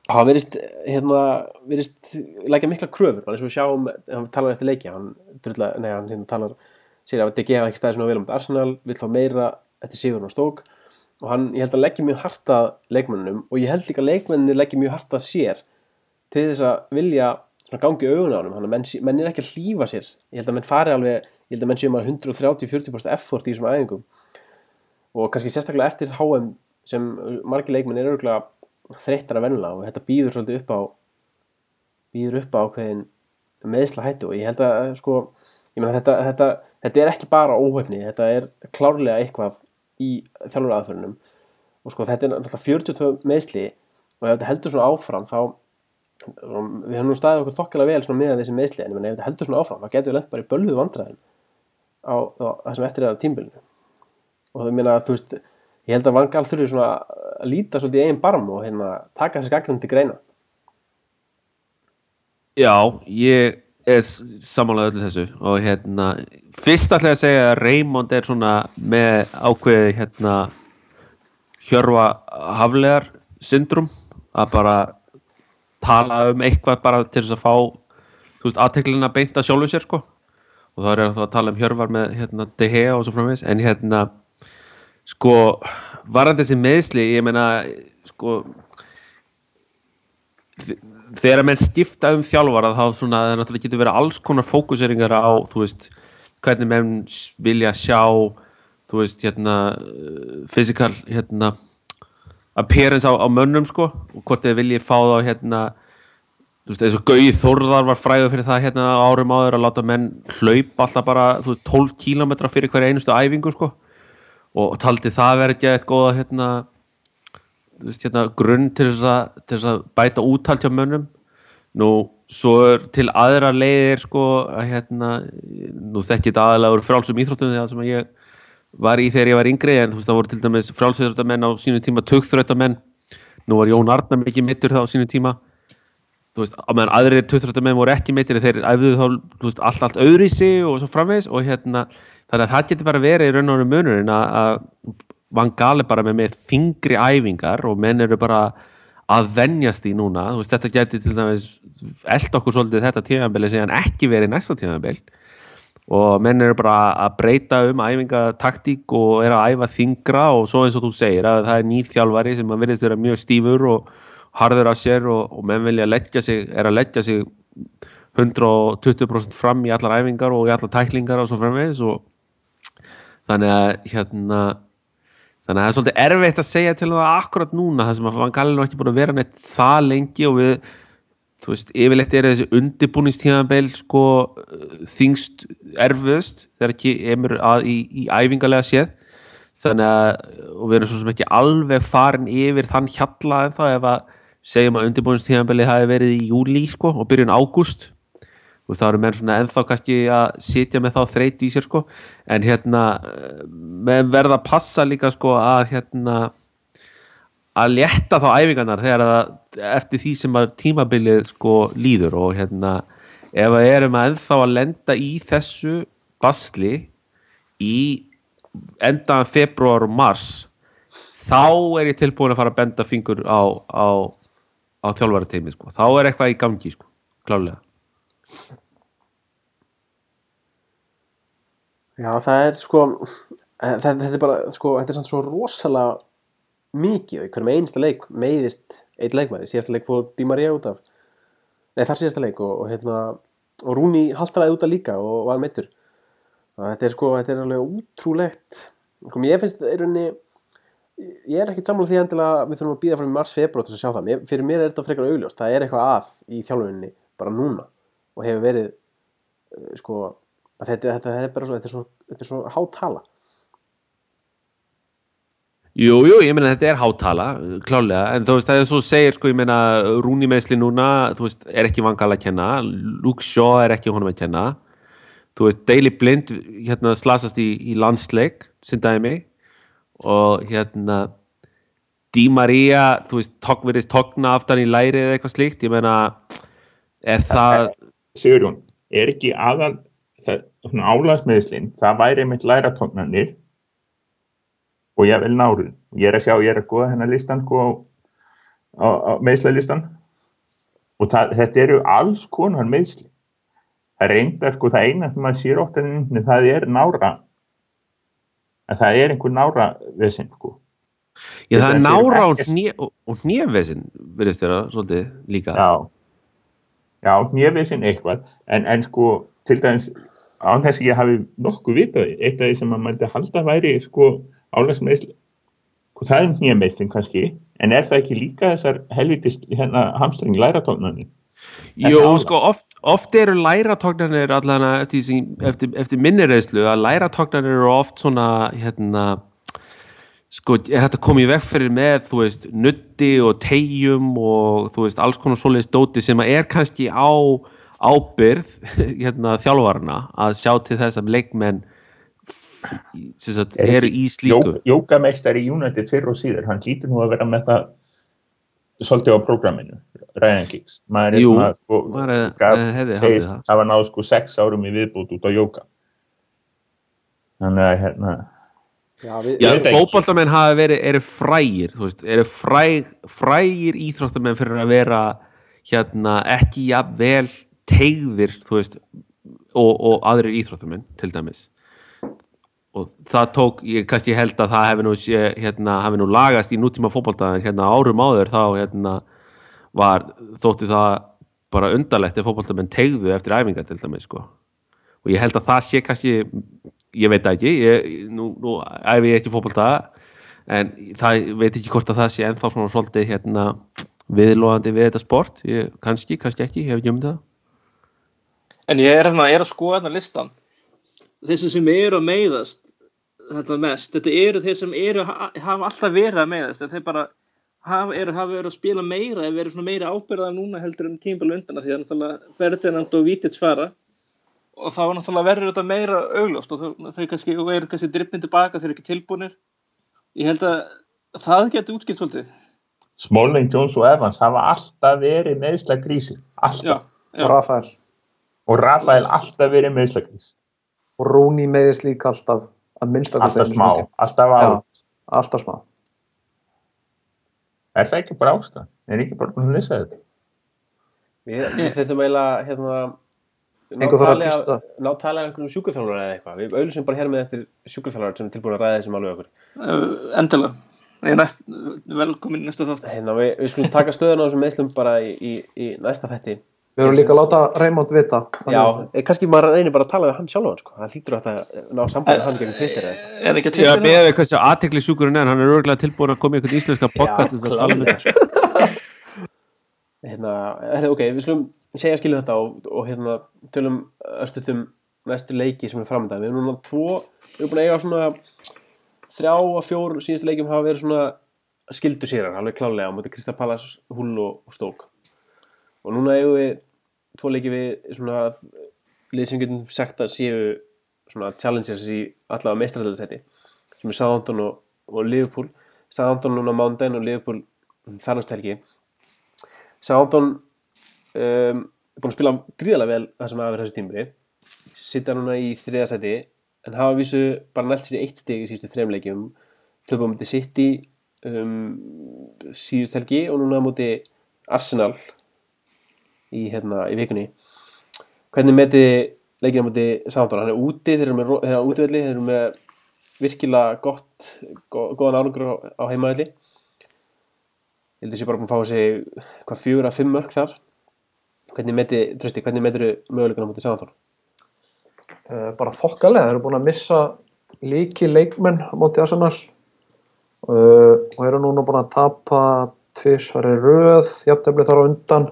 hann verist hérna verist leggja mikla kröfur bara eins og við sjáum hann talar eftir leiki hann, drulla, nei, hann hérna talar sér að DG hafa ekki staðið svona vel um þetta Arsenal vill fá meira eftir sigurinn á stók og hann, ég held að leggja mjög hart að leikmennunum og ég held líka að leikmenninni leggja mjög hart að sér til þess að vilja svona gangi augun á hann að menn, menn er ekki að hlífa sér. Ég held að menn fari alveg, ég held að menn séu maður 130-40% effort í þessum æfingum. Og kannski sérstaklega eftir HM sem margir leikmenn er örgulega þreyttar að venla og þetta býður svolítið upp á býður upp á meðsla hættu. Og ég held að sko, meina þetta, þetta, þetta er ekki bara óhefni, þetta er klárlega eitthvað í þjálfur aðferðunum og sko þetta er náttúrulega 42 meðsli og ef þetta heldur svona áfram þá við höfum nú staðið okkur þokkilega vel svona með þessi meðsli en ef þetta heldur svona áfram þá getur við lent bara í bölvuð vandræðin á, á það sem eftir að tímbilinu og það meina þú veist ég held að Vangal þurfi svona að líta svolítið í eigin barm og hérna taka þessi gagnum til greina. Já, ég samanlega öllu þessu. Og hérna, fyrst ætla ég að segja að Raymond er svona með ákveði hérna hjörfa haflegar syndrum að bara tala um eitthvað bara til þess að fá þú veist, aðteklina beint að sjálfu sér sko. Og þá er ég að tala um hjörfar með hérna Gea og svo framvegis. En hérna sko, varandi þessi meðsli ég meina, sko þegar menn skipta um þjálfara þá svona, náttúrulega getur verið alls konar fókuseringar á, veist hvernig menn vilja sjá þú veist, hérna uh, physical, hérna appearance á, á mönnum, sko og hvort þeir vilji fá þá, hérna þú veist, eins og Gauði Þórðar var fræður fyrir það hérna árum áður að láta menn hlaupa alltaf bara, þú veist, 12 kílómetra fyrir hverja einustu æfingu, sko og taldi það verið ekki eitthvað góða, hérna veist, hérna, grunn til þess, að, til þess að bæta úthald hjá mönnum. Nú, svo er til aðra leiðir sko, að hérna nú þekki þetta aðalega úr frálsum íþróttum þegar sem ég var í þegar ég var yngri en þú veist, það voru til dæmis frálsíþróttamenn á sínum tíma tögþröttamenn nú var Jón Arnar mikið mittur það á sínum tíma. Þú veist, á meðan aðrir tögþröttamenn voru ekki mittir þeir æfðu þá, veist, allt, allt öðru í sig og svo framvegis og hérna þannig að það getur bara verið í raun og veru munurinn að, að Van Gaal er bara með með þingri æfingar og menn eru bara að venjast í núna, veist, þetta geti til dæmis eld okkur svolítið þetta tíðanbili sem ekki verið næsta tíðanbil og menn eru bara að breyta um æfingataktík og er að æfa þingra og svo eins og þú segir að það er nýr þjálfari sem að virðist vera mjög stífur og harður af sér og, og menn vilja leggja sig, er að leggja sig 120% fram í allar æfingar og í allar tæklingar og svo framvegis og þannig að hérna þannig að það er svolítið erfitt að segja til það akkurat núna það sem að Van Gaal er ekki búin að vera neitt það lengi og við þú veist, yfirleitt er þessi undirbúningstíðanbeil sko þingst erfiðust þegar ekki emur að í, í æfingalega séð. Þannig að og við erum svo sem ekki alveg farin yfir þann hjalla en þá ef að segjum að undirbúinstíðanbelið hafi verið í júlí sko og byrjun ágúst þá eru menn svona ennþá kannski að sitja með þá þreytu í sér sko. En hérna verða að passa líka sko að hérna að létta þá æfingarnar þegar að eftir því sem að tímabilið sko líður. Og hérna ef að erum að ennþá að lenda í þessu basli í endan februar og mars þá er ég tilbúin að fara að benda fingur á, á, á þjálfarateimi sko. þá er eitthvað í gangi sko, klálega Já, það er sko eh, þetta, þetta er bara, sko, þetta er samt svo rosalega mikið, í hverjum einsta leik meiðist eitt leikmæri, síðasta leik fór Di Maria út af. Nei, þar síðasta leik og, og hérna og Rúni haltraði út af líka og var meittur þetta er sko, þetta er alveg útrúlegt sko, ég finnst í rauninni ég er ekkit sammála því endilega við þurfum að býða frá mars februar til að sjá það, mér, fyrir mér er þetta frekar augljóst, það er eitthvað að í þjálfuninni bara núna og hefur verið eh, sko, að þetta, þetta, þetta er bara svo, þetta er svo, þetta er svo hátala. Jú, jú, ég meina þetta er hátala klálega, en þú veist, það er svo segir sko, ég meina, Rúni meðsli núna þú veist, er ekki vangala að kenna Luke Shaw er ekki honum að kenna þú veist, Daily Blind hérna slasast í, í landsleik sem dæmi og hérna Di Maria, þú veist, tok, verðist togna aftan í læri eða eitthvað slíkt, ég meina er það Sigurjón, er ekki aðal álagsmeðslinn, það væri mitt læratóknarnir og ég vil nárun. Ég er að sjá, ég er að goða hennar listan sko á, á, á meðslalistan og það, þetta eru alls konar meðsli. Það reyndar sko það eina sem maður sér ótt en það er nára en það er einhver nára vesinn sko. Já, það er nára og, og, og hnévesin verðist vera svolítið líka Já, já, nýjavesinn eitthvað, en, en sko, til dæmis, án þess að ég hafi nokkuð vitað, eitt af því sem maður mætti halda væri, sko, álagsmeðsl, sko, það er nýjameðslinn kannski, en er það ekki líka þessar helvitist, hérna, hamstring læratóknarnir? Jú, sko, oft, oft eru læratóknarnir allan eftir, eftir, eftir minni reyðslu að læratóknarnir eru oft svona hérna sko, er þetta komið í veg fyrir með þú veist, nutti og tegjum og þú veist, alls konar svoleiðis dóti sem að er kannski á ábyrð [LAUGHS] hérna, þjálfarna að sjá til þess að leikmenn sagt, Er í slíku Jókameistari í United fyrir og síður, hann hlýtur nú að vera með það svolítið á prógraminu, Ryan Giggs. Maður er Jú, svona, sko, maður hefði- gaf- hefði haldið segist það. hafa náð sko sex árum í viðbútt út á jóka. Þannig að, hérna, Verið, eru frægir, veist, eru fræg, frægir íþróttamenn fyrir að vera hérna ekki jafnvel tegðir, þú veist, og, og aðrir íþróttamenn, til dæmis. Og það tók, ég kannski held að það hefði nú, hérna, hefði nú lagast í nútíma fótbolta, en hérna árum áður þá, hérna, var, þótti það bara undarlegt ef fótboltamenn tegðu eftir æfingar, til dæmis, sko. Og ég held að það sé kannski ég veit það ekki ég, nú, nú æfi ég ekki fótbolta en það veit ekki hvort að það sé ennþá svona svolítið hérna viðlóðandi við þetta sport. Ég, kannski, kannski ekki, ég hef ekki um það. En ég er, hérna, er að skoða hérna listan. Þessi sem eru að meiðast Þetta mest Þetta eru þeir sem eru, ha- hafa alltaf verið að meiðast en þeir bara hafa, eru, hafa verið að spila meira eða verið svona meira ábyrðað núna heldur en tímabælu undan af því að náttúrulega Ferdinand og Vítits fara og þá náttúrulega verður þetta meira augljóst og þau, þau kannski, og eru kannski drippin tilbaka þeir eru ekki tilbúnir Ég held að það geti útskipt svolítið Smalling, Jones og Evans hafa alltaf verið meðsla grísi. Alltaf. Já, já, Rafael Og Rafael alltaf verið meðsla grís. og Rúni meðist líka alltaf að minnsta Alltaf smá. Alltaf á. Já. alltaf smá Er það ekki bara ástæð? Er ekki bara búin að lesa þetta? við, við þurfum eiginlega hérna, Einhver þarf að tísta. ná tala af einhverjum sjúkurþjálfur eða eitthvað. Við auðlýsum bara hér með eftir sjúkurþjálfur sem er tilbúin að ræða þessum alveg okkur. Uh, endilega. Ég er næst, velkomin næsta þátt. Hérna, við, við skulum taka stöðun á þessum meðslum bara í, í, í næsta þetti við erum líka að láta Raymond vita. Já, eh, kannski maður reynir bara að tala við hann sjálfan sko. það hlýtur að það ná sambæði hann gegn Twitter eða eitthvað. Er Ég beðið við hversu aðtekli sjúkurinn er. Hann er örgulega tilbúin að koma í einhvern íslenska podcast um sko. [LAUGHS] hérna, ok, við skulum segja skilja þetta og, og hérna tölum östutum næstu leiki sem er framöndan við erum núna tvo, við erum búin að eiga svona þrjá og fjór síðustu leikjum hafa verið svona skildu sérar, alveg klálega á móti Krista Pallas, Hull og, og Stók og núna eigum við tvo leiki við svona lið sem getum sagt að séu svona challengers í allavega meistræðarsæti sem er Southampton og, og Liverpool. Southampton núna mándaginn og Liverpool þarnast helgi. Southampton um, búin að spila gríðarlega vel það sem aðver þessu tímri sitta núna í þriðasæti en hafa vísu bara nælt sér í eitt stig í síðustu þreim leikjum. Töpum mútið City um, síðust helgi og núna mútið Arsenal í, hérna, í vikunni. Hvernig metið leikina mútið Southampton? Hann er úti, þeir eru með, þeir eru á útivelli þeir eru með virkilega gott gó, góðan árangur á, heimavelli. Ég held að sé bara búin að fá sig hvað fjögur að fimm mörg þar hvernig metið, trösti, hvernig metur möguleikana mútið Southampton uh, bara þokkalega, þeir eru búin að missa líki leikmenn móti Arsenal. Uh, og eru núna búin að tapa tvisvari röð, jafntefli þar á undan.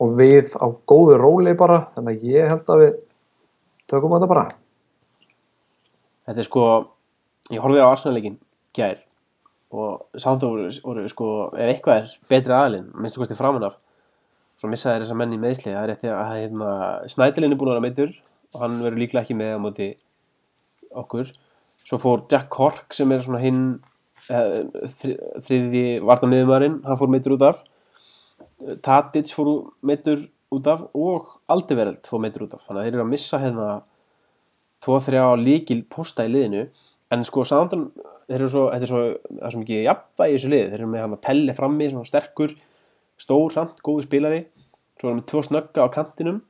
Og við á góðu róli bara, þannig að ég held að við tökum þetta bara. Þetta er sko, ég horfði á Arsenal-leikin gær og Southampton voru, voru sko, ef eitthvað er betri aðalinn, minnstu kosti framan af svo missa þeir þessa menn í meðsli það er rétti að hérna, Snædilinn er búin að vera meittur og hann verður líklega ekki með á móti okkur. Svo fór Jack Cork sem er svona hinn eh, þri, þriði varnamiðumarinn, hann fór meittur út af. Tadic fór meittur út af og Aldevereld fór meittur út af. Þannig að þeir eru að missa hérna tvo, þrjá líkil posta í liðinu. En sko samantan þeir eru svo, þetta er svo, það er svo mikið jafnvægi í þessu liði, þeir eru með hann að pelli frammi svona sterkur, stór samt, góðu spilari. Svo erum við tvo snögga á kantinum.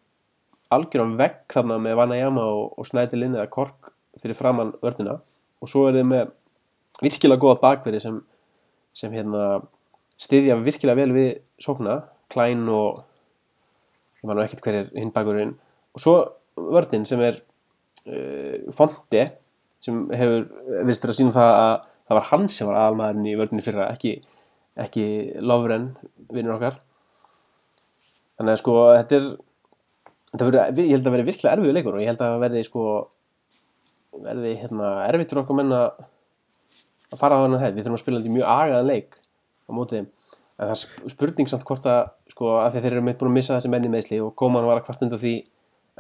Algjöran vegg þarna með Vanayama og, og Snædilinn eða Kork fyrir framann vörnina. Og svo er þið með virkilega góða bakverði sem, sem hérna styðja virkilega vel við sókna, Klein og ég man nú ekkert hver er hinn bakverðin og svo vörnin sem er uh, Fonte sem hefur virðist verið að sína það að það var hann sem var aðalmaðurinn í vörninni fyrra ekki, ekki Lovren vinnur okkar. Þannig að sko þetta er þetta verið, ég held að verði virkilega erfiður leikur og ég held að verði sko verði hérna erfitt fyrir okkur menn að fara á hann að við þurfum að spila þetta í mjög agaðan leik á móti þeim. En það er sp- spurning samt hvort að sko að þeir eru meitt búin að missa þessi menni meðsli og Koman var að kvart undan því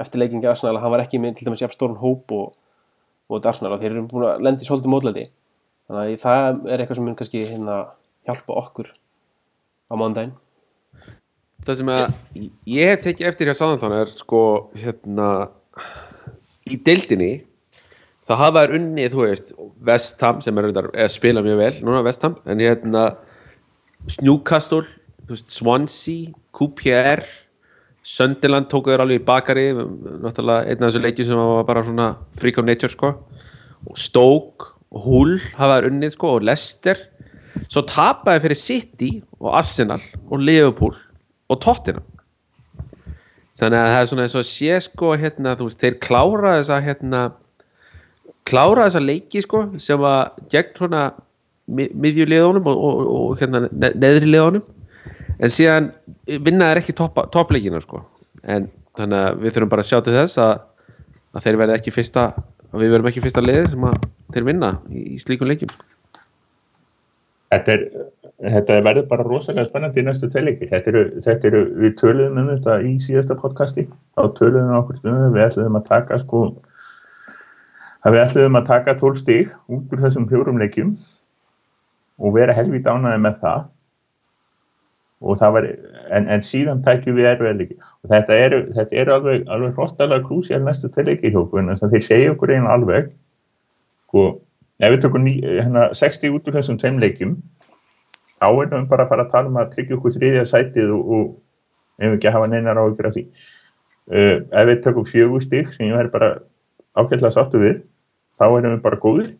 eftir leikingi Arsenal að hann var ekki með til dæmis jafn stórn hóp og, og Arsenal og þeir eru búin að lendi svolítið mótlæti. Þannig að það er eitthvað sem mun kannski hérna hjálpa okkur á mándaginn það sem að ég hef tekið eftir hjá Sáðantón er sko hérna í deildinni þá hafa þær unnið, þú veist Vestham sem er eða spila mjög vel núna Vestham, en hérna veist Swansea, QPR Sunderland tóku þér alveg í bakari náttúrulega einn af þessu leikjum sem var bara svona freak of nature sko. Og Stoke og Hull hafa þær unnið sko og Leicester svo tapaði fyrir City og Arsenal og Liverpool og Tottenham. Þannig að það er svona eins og sé sko hérna, þú veist, þeir klára þessa hérna, klára þessa leiki sko, sem að gegn svona mi- miðjuliðunum og, og, og hérna ne neðri liðunum. En síðan vinna þeir ekki toppleikina sko. En þannig að við þurfum bara að sjá til þess að, að þeir verði ekki fyrsta að við verðum ekki fyrsta liðið sem að þeir vinna í, í slíkum leikjum sko. Þetta, er, þetta verður bara rosalega spennandi í næstu tveiliki. Þetta þetta eru, við töluðum um þetta í síðasta podcasti, þá töluðum við okkur stundum, við ætluðum að taka sko, að við ætluðum að taka 12 stig út úr þessum fjórum leikjum og vera helvít ánaði með það. Og það var, en, en síðan tækjum við erfiðleiki og þetta eru, þetta eru alveg, alveg hróttalega krúsjál næstu tveiliki hjókun, þess að þeir segja okkur einu alveg, sko, ef við tökum ný, hérna, 60 út úr þessum tveim leikjum þá erum við bara að fara að tala um að tryggja okkur þriðja sætið og, og ef við ekki að hafa neinar áhyggjur af því. Uh, ef við tökum fjögur stík sem ég verður bara ágætlega sáttu við þá erum við bara góðir.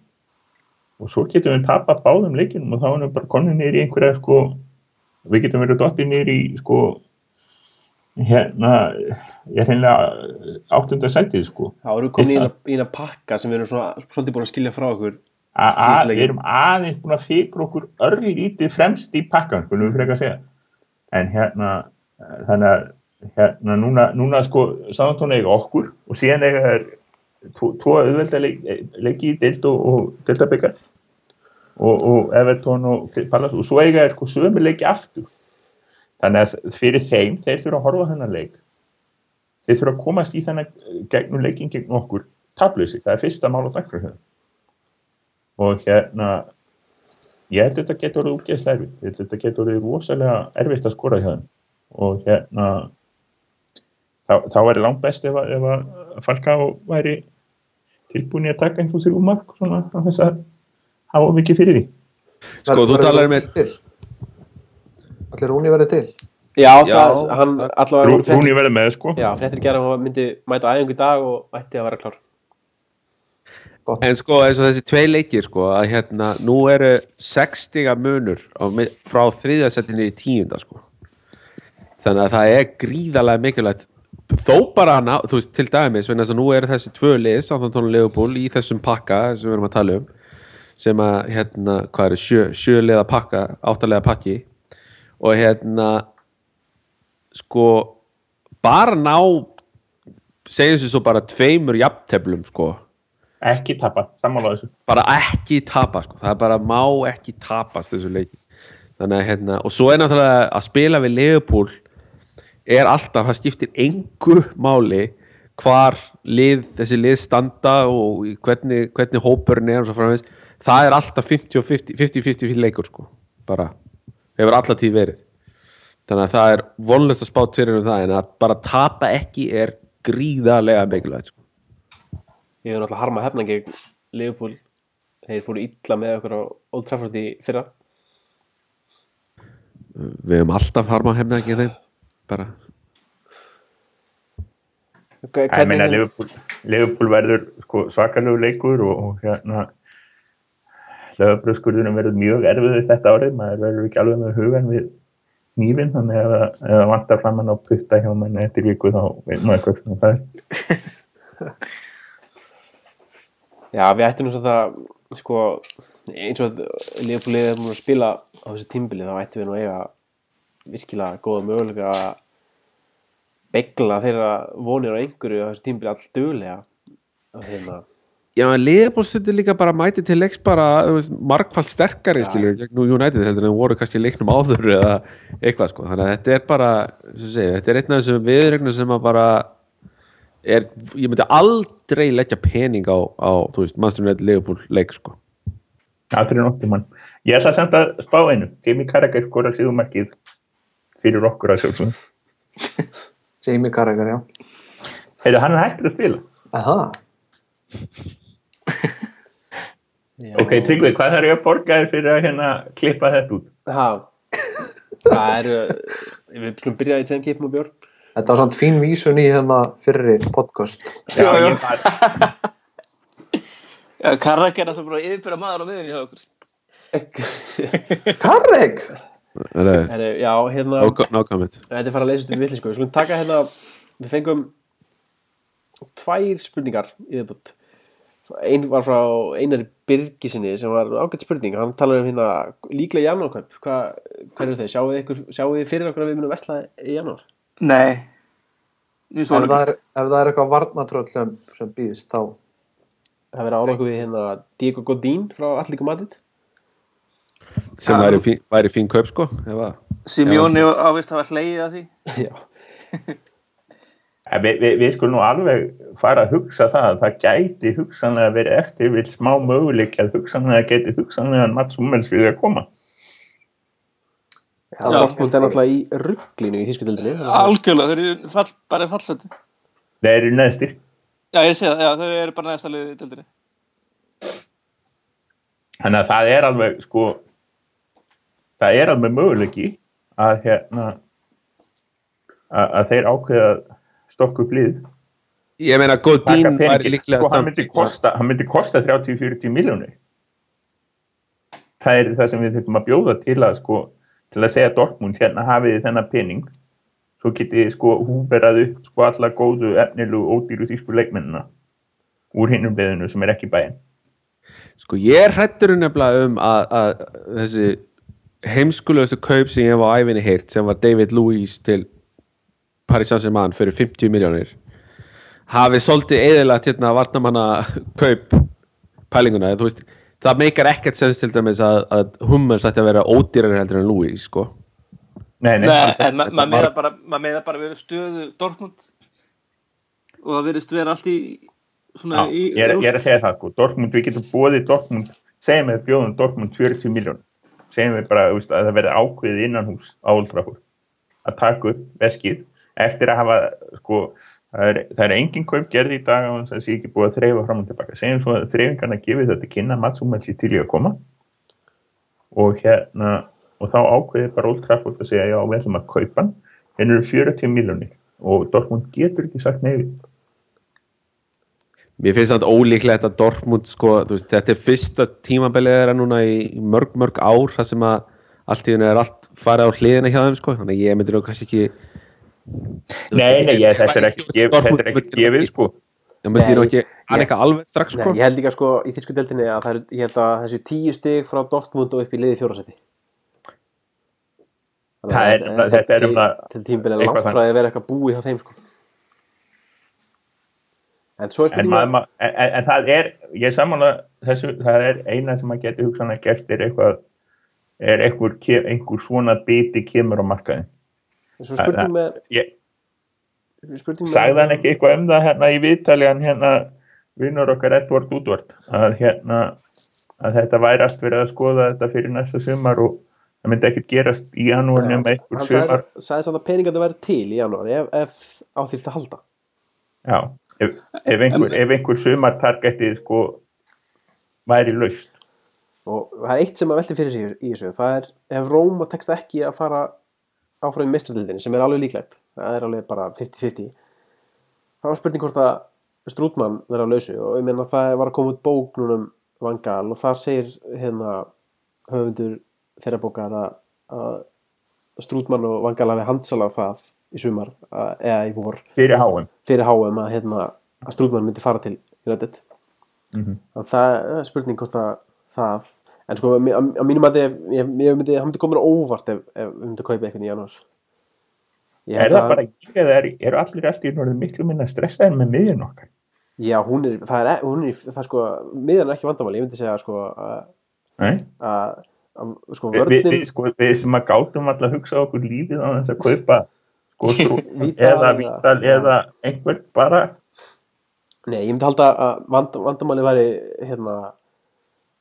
Og svo getum við tapað báðum leikinum og þá erum við bara konið niður í einhverja sko, við getum verið dottið niður í sko hérna ég er hreinlega áttunda sætið sko. Þá erum við komin í eina, pakka sem við erum svona, svolítið búin að skilja frá okkur að, við erum aðeins búin að fikra okkur örlítið fremst í pakkan, skulum við frekar segja. En hérna eh, þannig að hérna núna, núna sko Sántón eiga okkur og síðan eiga er tvo, auðvelda leik, leiki í deild og, og deildabikar og, og Everton og Palace og svo eiga er sko sömu leiki aftur. Þannig að fyrir þeim þeir þurfa að horfa þennan leik. Þeir þurfa að komast í þennan gegnum leikin gegn okkur tableysi, það er fyrsta mál á dagfröðu og hérna ég held að þetta getur orðið útgeðst erfitt. Ég held að þetta getur orðið rosalega erfitt að skora hjá þeim. Og hérna þá, þá væri langt best ef að, ef að Falká væri tilbúin í að taka einhvern þrjú mark svona á þess að hafa mikið fyrir því. Sko, þú talar með Allir Rúni verið til? Já, Já, það, hann allavega Rúni verið með sko. Já, fréttir gera að hann myndi mæta á æfingu í dag og ætti að vera klár. En sko, eins og þessi tvei leikir sko, að hérna, nú eru 60 munur á, frá þriðasettinu í tíunda sko. Þannig að það er gríðarlega mikilvægt þó bara hana, þú veist, til dæmis þess að nú eru þessi tvö lið, og Liverpool í þessum pakka sem við erum að tala um sem að, hérna, hvað eru sjö, sjöliða pakka, áttalega pakki. Og hérna sko bara ná segjum sér svo bara tveimur jafnteflum sko ekki tapa, sammála þessu. Bara ekki tapa sko. það er bara má ekki tapast þessu leiki. Þannig að hérna og svo er náttúrulega að spila við Liverpool er alltaf, það skiptir engu máli hvar lið, þessi lið standa og hvernig, hvernig hópurinn er og svo framvegis, það er alltaf 50-50 50-50 leikur sko. Bara, hefur alltaf tíð verið. Þannig að það er vonlust að spá fyrir um það en að bara tapa ekki er gríðarlega mikilvægt sko. Ég hef náttúrulega harma hefna gegn Liverpool. Þeir fóru illa með okkur á Old Trafford í fyrra. við hefum alltaf harma hefna ekki þeim bara ég meina Liverpool, Liverpool verður sko, svakalegu leikur og, og hérna lögabröðskurðunum verður mjög erfið þetta árið, maður verður ekki alveg með hugan við nýfinn, þannig að ef það vantar fram hann á putta hjá manni eftir viku þá veit maður hvað sem það er já, við ættum nú svona sko, eins og Liverpool liðið er múin að spila á þessu tímbili þá ættum við nú að eiga virkilega góða möguleika að begla þeirra vonir á einhverju á þessu tímbili all duglega og hérna Já, en Liverpool stundur líka bara mæti til leiks bara margfald sterkari skilur gegn nú United heldur en voru kannski leiknum áður eða eitthvað sko, þannig að þetta er bara sem ég segi, þetta er einn af þessum viðregnum sem að bara er, ég myndi aldrei leggja pening á, á þú veist, Manchester United Liverpool leik sko Aldrei nokkuð mann. Ég ætla samt að spá einu. Jamie Carragher skora síðumarkið fyrir okkur að sjálfsögum. [LAUGHS] Jamie Carragher, já Heiðu, hann er hættur að spila. Aha, já, [LAUGHS] Ok, Tryggvi, hvað þarf ég að borga þér fyrir að hérna klippa þetta út? ha, það er við skulum byrja í tveim kipum og bjór þetta var samt fín vísun í hérna fyrri podcast Já, Já, já. ég var, [LAUGHS] Já, Karrak er alltaf bara yfirbyrja maður á miðunni hjá okkur. [LAUGHS] Heru, já, hérna no, no comment Þetta er fara að leysa í villi sko. Við skulum taka hérna, við fengum tvær spurningar í viðbútt. Einn var frá Einari Birgisinni sem var ágætt spurning. Hann talar um hérna líklega janúarkaup. Hvað hva eru þau? Sjáu þið, fyrir okkur að við munum vesla í janúar? Nei. Ef það er, ef það er eitthvað varnatröll sem, sem býðist þá Það verið ára okkur við hérna Diego Godín frá Allíku Madrid. sem væri fín, væri fín kaup sko ef að Simjóni ávist hafa hlegið að því. [LAUGHS] Já. En við, við, skulum nú alveg fara að hugsa það að það gæti hugsanlega verið eftir við smá möguleik að hugsanlega geti hugsanlega Mats Hummels við að koma. Það er Dortmund er náttúrulega í rugglinu í þýskutildinni. Algjörlega, þeir eru fall, bara fallseti. Það eru neðstir. Já, ég sé það, já, þeir eru bara næsta liðið í deildinni. Þannig að það er alveg sko það er alveg möguleiki að hérna að, að þeir ákveða upp lið ég meina Godín væri peningin. líklega sko, hann, samt myndi kosta, hann myndi kosta 30-40 miljónir það er það sem við þurfum að bjóða til að sko til að segja Dortmund hérna hafið þið þennan pening. Svo getið þið sko húberað upp sko alla góðu efnilu ódýru þýsku leikmennina úr hinnum beðinu sem er ekki bæinn Sko ég er hrættur nefnilega um að, að þessi heimskulegustu kaup sem ég hef á æfinni heyrt sem var David Luiz til Paris Saint-Germain fyrir 50 miljónir hafi svolítið eðilagt hérna varnamanna kaup pælinguna, þú veist það meikar ekkert sens til dæmis að, að Hummels ætti að vera ódýrari heldur en Louis sko. Nei, nei, Nei, ma maður var- meða bara, maður bara verið stöðu Dortmund. Og það verðist vera allt í svona Já, í ég, er, ég er að segja það sko, Dortmund, við getum bóðið Dortmund, segjum við bjóðum Dortmund 40 miljón, segjum við bara veist, að það verði ákveðið innan hús á Old Trafford. Að taka upp veskið eftir að hafa sko, það er, það er engin kaup gerði í dag og það sé ekki búið að þreifa fram og tilbaka segjum svo að þreifingarna gefið þetta kynna Matsumels í til í að koma. Og hérna og þá ákveðið bara Old Trafford að segja já, við ætlum að kaupa hann. Henn eru 40 miljónir og Dortmund getur ekki sagt neyfi Mér finnst það ólíklegt að Dortmund sko, veist, þetta er fyrsta tímabilið þeirra núna í mörg mörg ár þar sem að allt í henni er allt farið á hliðina hjá þeim sko, þannig að ég myndir kannski ekki Nei, nei, ég, þetta er ekki gefið, þetta er ekki gefið sko. Það myndir nú Nei, ekki, ekki alveg strax Nei, sko. ég held líka sko í þýsku deildinni að það er, ég held að þessi tíu stig frá Dortmund og upp í liði fjórasetti Það er- þetta er um að- Þetta tímbil er eitthvað langt frá að vera eitthvað búið hjá þeim sko. En svo er En, spurning maður, ma- en, en, en það er, ég samanlega þessu, það er eina sem maður getur hugsanlega gerst er eitthvað, er einhver svona biti kemur á markaðin. Svo spurning með Ég spurning sagði hann ekki eitthvað um það hérna í viðtali hann hérna vinnur okkar Edvard Útvart að hérna að þetta væri allt verið að skoða þetta fyrir næsta sumar og það myndi ekkert gerast í janúar nema Hann einhver sumar. sagði samt að peningandi væri til í janúar ef, ef á því þetta halda. Já, ef, ef, einhver, ef einhver sumar targetið sko væri laust. Og það er eitt sem að velti fyrir sig í þessu það er ef Róma tekst ekki að fara áfram í mestradildinni sem er alveg líklegt. Það er alveg bara 50-50 þá er spurning hvort að Strútmann verða á lausu og ég meina það var að koma út bók núna um Vangal og þar segir hérna höfundur þeirra bókar að, að Strútmann og Vangal hafi handsalað það í sumar að, eða í vor. Fyrir háum fyrir HM að, hérna, að Strútmann myndi fara til United. Mm Þannig að það er spurning hvort að það en sko að, að, að mínum að ég, ég myndi, það myndi á óvart ef, ef við myndum kaupa eitthvað í janúar. Ég er það að- bara ekki eða er, eru allir allt í norðin miklu minna stressaðir með miðjun okkar? Já, hún er, það er, e- hún er, það er sko miðan er ekki vandamál, ég myndi segja sko að, að, að sko Vi, vi, vörnin við, sko, við sem að gátum alltaf að hugsa okkur lífið á þess að kaupa sko, strú, [LAUGHS] Vítal eða eða- vítal eða einhver bara Nei, ég myndi halda að vand, vandamáli væri hérna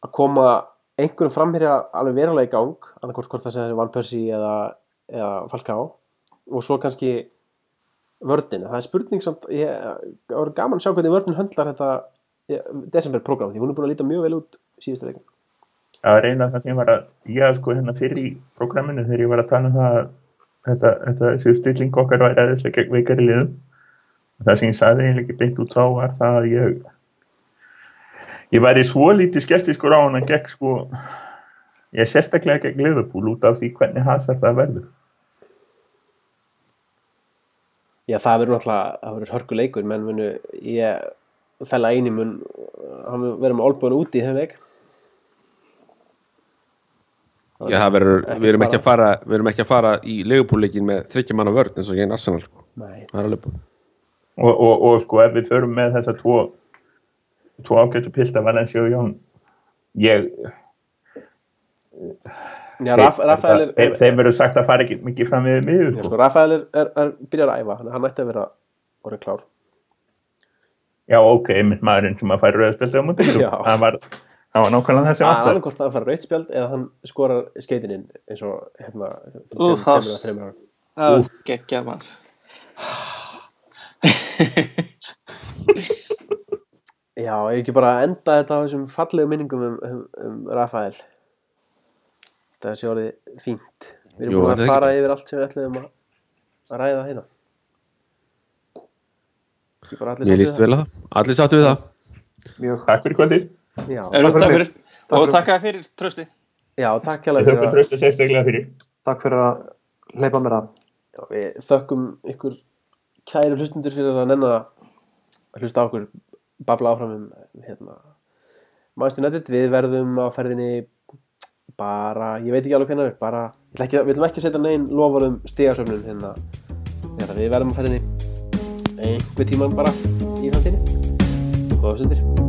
að koma einhverjum framherja alveg verulega í gang annarkvort hvort það sem er Van Persie eða, eða Falcao og svo kannski vörnin, það er spurning samt, ég, voru gaman að sjá hvernig vörnin höndlar þetta desemberprogram því hún er búin að líta mjög vel út síðustu veikum að reyna það sem ég var að ég sko hérna fyrir í prógraminu þegar ég var að tala um það að þetta, þetta þessi stilling okkar væri aðeins veikari liðum. Það sem ég sagði eiginlega ekki beint út þá var það að ég ég væri svo lítið skeptiskur á hann að gegn sko ég er sérstaklega gegn Liverpool út af því hvernig hasar það verður. Já, það verður náttúrulega, það verður hörkuleikur menn munu, ég fella eini mun, hann verður með olbúinu úti í þeim veik Já, það verður, við erum ekki að fara við erum ekki að fara í leigupúleikin með þryggja manna vörn eins og ég en Arsenal sko. Nei, það er alveg búin og, og, og sko ef við förum með þessa tvo tvo ágættu pilda Valencia og Jón. Ég Já, Raf, Rafael er, þeim, þeim verður sagt að fara ekki mikið fram við miður Já, sko, Rafael er, er, er byrjar að æfa, hann ætti að vera orðið klár. Já, ok, einmitt maðurinn sem að færa rauðspjöldu á múti Já. það var, það var nákvæmlega þessi Það er vantar annað hvort það að fara rautspjald eða hann skorar skeitininn eins og hérna fyrir Úff, tveimur- [LAUGHS] [LAUGHS] Já, ég ekki bara enda þetta á þessum fallegu minningum um, um, um Rafael. Það sé orðið fínt. Við erum Jú, búin þetta að fara ekki- yfir allt sem við ætlum að, að ræða hérna. Ég bara allir Mér líst vel að það, allir sáttu við það Mjög. Takk fyrir kvöldið, Já, Erum Takk takk fyrir fyrir Takk Og takk fyrir trösti já takk ég hérlega þökkum tröstu sérstaklega fyrir Takk fyrir að hleypa mér að. Já, við þökkum ykkur kæri hlustundur fyrir að nenna að hlusta á okkur babla áfram um hérna Maður United, við verðum á ferðinni bara, ég veit ekki alveg hvernig bara, ekki, við ætlum ekki setja negin lofar um stigasöfnun hérna, hérna við verðum á ferðinni einhver tíman bara í framtíðinni. Góða stundir